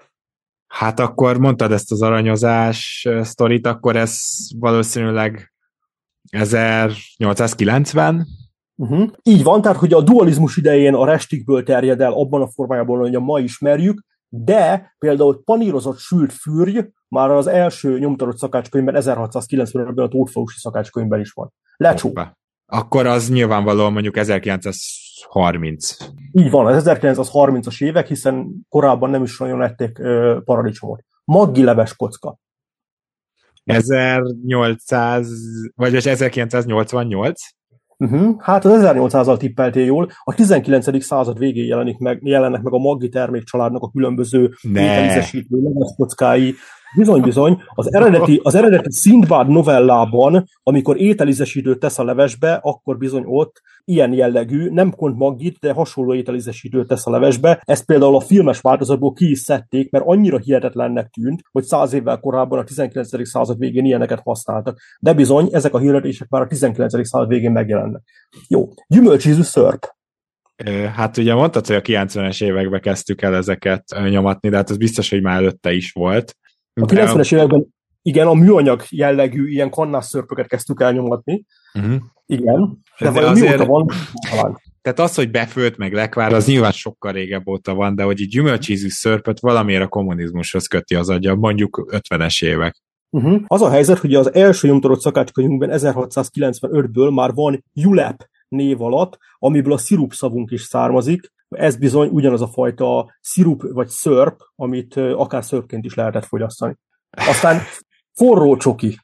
Hát akkor mondtad ezt az aranyozás sztorit, akkor ez valószínűleg 1890, Uh-huh. Így van, tehát hogy a dualizmus idején a restikből terjed el abban a formájában, hogy a ma ismerjük, de például panírozott sült fürgy már az első nyomtatott szakácskönyvben 1690-ben a Tótfalusi szakácskönyvben is van. Lecsó. Hoppá. Akkor az nyilvánvalóan mondjuk 1930. Így van, az 1930-as évek, hiszen korábban nem is nagyon ették paradicsomot. Maggi leves kocka. 1800, vagy 1988? Uh-huh. Hát az 1800-al tippeltél jól, a 19. század végén jelenik meg, jelennek meg a Maggi termékcsaládnak a különböző ételizesítő kockái, Bizony, bizony. Az eredeti, az eredeti Szindbád novellában, amikor ételizesítőt tesz a levesbe, akkor bizony ott ilyen jellegű, nem kont magit, de hasonló ételizesítőt tesz a levesbe. Ezt például a filmes változatból ki is szedték, mert annyira hihetetlennek tűnt, hogy száz évvel korábban a 19. század végén ilyeneket használtak. De bizony, ezek a hirdetések már a 19. század végén megjelennek. Jó, gyümölcsízű szörp. Hát ugye mondtad, hogy a 90-es években kezdtük el ezeket nyomatni, de hát az biztos, hogy már előtte is volt. A 90-es években igen, a műanyag jellegű ilyen kannás szörpöket kezdtük elnyomatni. Uh-huh. Igen. De, de azért... van? Talán. Tehát az, hogy befőtt meg lekvár, az nyilván sokkal régebb óta van, de hogy egy gyümölcsízű szörpöt valamiért a kommunizmushoz köti az agya, mondjuk 50-es évek. Uh-huh. Az a helyzet, hogy az első nyomtorott szakácskönyvünkben 1695-ből már van Julep név alatt, amiből a szirup szavunk is származik, ez bizony ugyanaz a fajta szirup vagy szörp, amit akár szörpként is lehetett fogyasztani. Aztán forró csoki.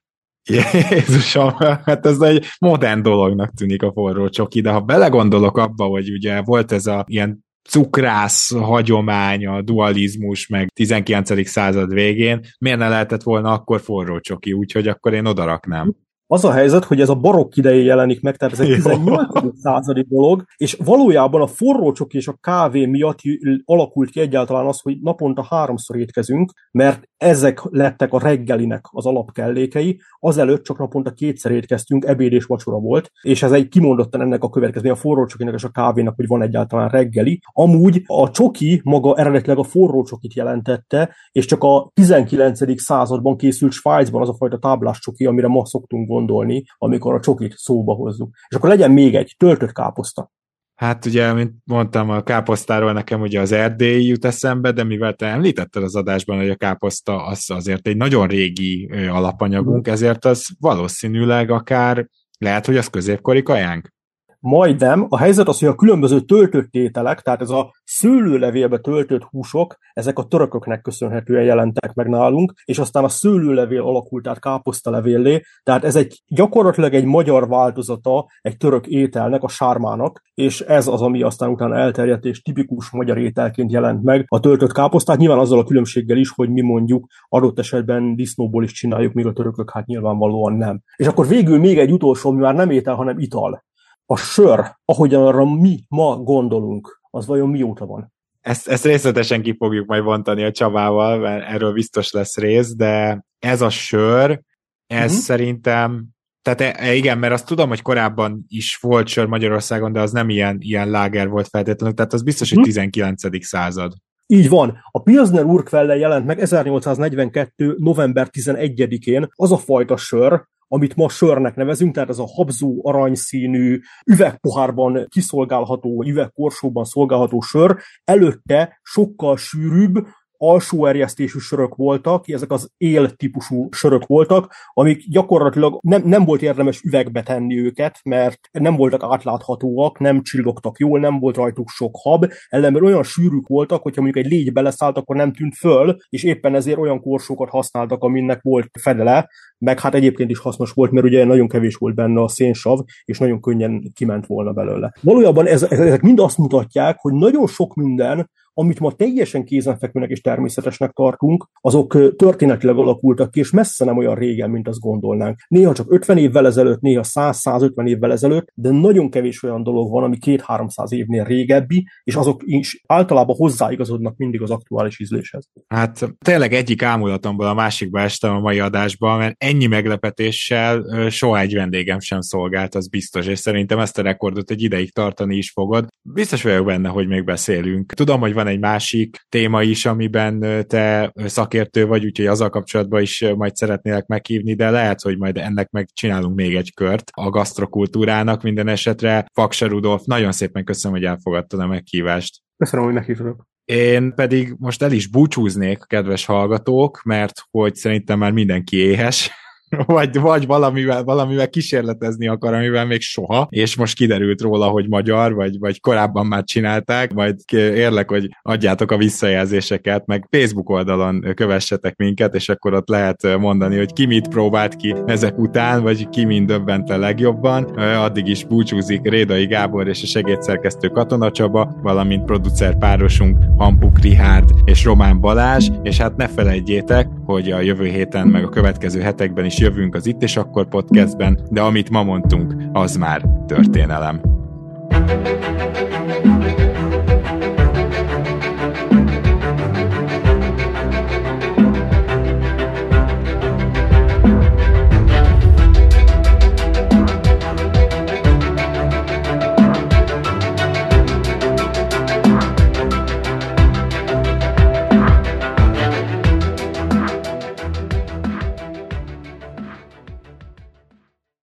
Jézusom, hát ez egy modern dolognak tűnik a forró csoki, de ha belegondolok abba, hogy ugye volt ez a ilyen cukrász hagyomány, a dualizmus, meg 19. század végén, miért ne lehetett volna akkor forró csoki, úgyhogy akkor én odaraknám. Az a helyzet, hogy ez a barokk idején jelenik meg, tehát ez egy 18. századi dolog, és valójában a forró csoki és a kávé miatt alakult ki egyáltalán az, hogy naponta háromszor étkezünk, mert ezek lettek a reggelinek az alapkellékei, azelőtt csak naponta kétszer étkeztünk, ebéd és vacsora volt, és ez egy kimondottan ennek a következmény a forró csokinak és a kávénak, hogy van egyáltalán reggeli. Amúgy a csoki maga eredetileg a forró csokit jelentette, és csak a 19. században készült Svájcban az a fajta táblás csoki, amire ma szoktunk gondolni, amikor a csokit szóba hozzuk. És akkor legyen még egy, töltött káposzta. Hát ugye, mint mondtam, a káposztáról nekem ugye az erdély jut eszembe, de mivel te említetted az adásban, hogy a káposzta az azért egy nagyon régi alapanyagunk, mm. ezért az valószínűleg akár lehet, hogy az középkori kajánk? Majdnem. A helyzet az, hogy a különböző töltött ételek, tehát ez a szőlőlevélbe töltött húsok, ezek a törököknek köszönhetően jelentek meg nálunk, és aztán a szőlőlevél alakult át káposztalevéllé, tehát ez egy gyakorlatilag egy magyar változata egy török ételnek, a sármának, és ez az, ami aztán utána elterjedt és tipikus magyar ételként jelent meg a töltött káposztát, nyilván azzal a különbséggel is, hogy mi mondjuk adott esetben disznóból is csináljuk, míg a törökök hát nyilvánvalóan nem. És akkor végül még egy utolsó, ami már nem étel, hanem ital a sör, ahogyan arra mi ma gondolunk, az vajon mióta van? Ezt, ezt részletesen ki fogjuk majd vontani a Csabával, mert erről biztos lesz rész, de ez a sör, ez uh-huh. szerintem, tehát e, e, igen, mert azt tudom, hogy korábban is volt sör Magyarországon, de az nem ilyen, ilyen láger volt feltétlenül, tehát az biztos, hogy 19. Mhm. század. Így van. A Pilsner Urquell jelent meg 1842. november 11-én az a fajta sör, amit ma sörnek nevezünk, tehát ez a habzó aranyszínű, üvegpohárban kiszolgálható, üvegkorsóban szolgálható sör, előtte sokkal sűrűbb, alsó erjesztésű sörök voltak, ezek az él típusú sörök voltak, amik gyakorlatilag nem, nem volt érdemes üvegbe tenni őket, mert nem voltak átláthatóak, nem csillogtak jól, nem volt rajtuk sok hab, ellenben olyan sűrűk voltak, hogyha mondjuk egy légy beleszállt, akkor nem tűnt föl, és éppen ezért olyan korsókat használtak, aminek volt fedele, meg hát egyébként is hasznos volt, mert ugye nagyon kevés volt benne a szénsav, és nagyon könnyen kiment volna belőle. Valójában ez, ezek mind azt mutatják, hogy nagyon sok minden, amit ma teljesen kézenfekvőnek és természetesnek tartunk, azok történetileg alakultak ki, és messze nem olyan régen, mint azt gondolnánk. Néha csak 50 évvel ezelőtt, néha 100-150 évvel ezelőtt, de nagyon kevés olyan dolog van, ami 2-300 évnél régebbi, és azok is általában hozzáigazodnak mindig az aktuális ízléshez. Hát tényleg egyik ámulatomból a másikba estem a mai adásban, mert ennyi meglepetéssel soha egy vendégem sem szolgált, az biztos, és szerintem ezt a rekordot egy ideig tartani is fogod. Biztos vagyok benne, hogy még beszélünk. Tudom, hogy van egy másik téma is, amiben te szakértő vagy, úgyhogy azzal kapcsolatban is majd szeretnélek meghívni, de lehet, hogy majd ennek meg csinálunk még egy kört a gasztrokultúrának minden esetre. Faksa Rudolf, nagyon szépen köszönöm, hogy elfogadtad a meghívást. Köszönöm, hogy meghívtatok. Én pedig most el is búcsúznék, kedves hallgatók, mert hogy szerintem már mindenki éhes, vagy, vagy valamivel, valamivel kísérletezni akar, amivel még soha, és most kiderült róla, hogy magyar, vagy, vagy korábban már csinálták, majd érlek, hogy adjátok a visszajelzéseket, meg Facebook oldalon kövessetek minket, és akkor ott lehet mondani, hogy ki mit próbált ki ezek után, vagy ki mind döbbent a legjobban. Addig is búcsúzik Rédai Gábor és a segédszerkesztő Katona Csaba, valamint producer párosunk Hampuk Rihárd és Román Balázs, és hát ne felejtjétek, hogy a jövő héten, meg a következő hetekben is jövünk az Itt és Akkor podcastben, de amit ma mondtunk, az már történelem.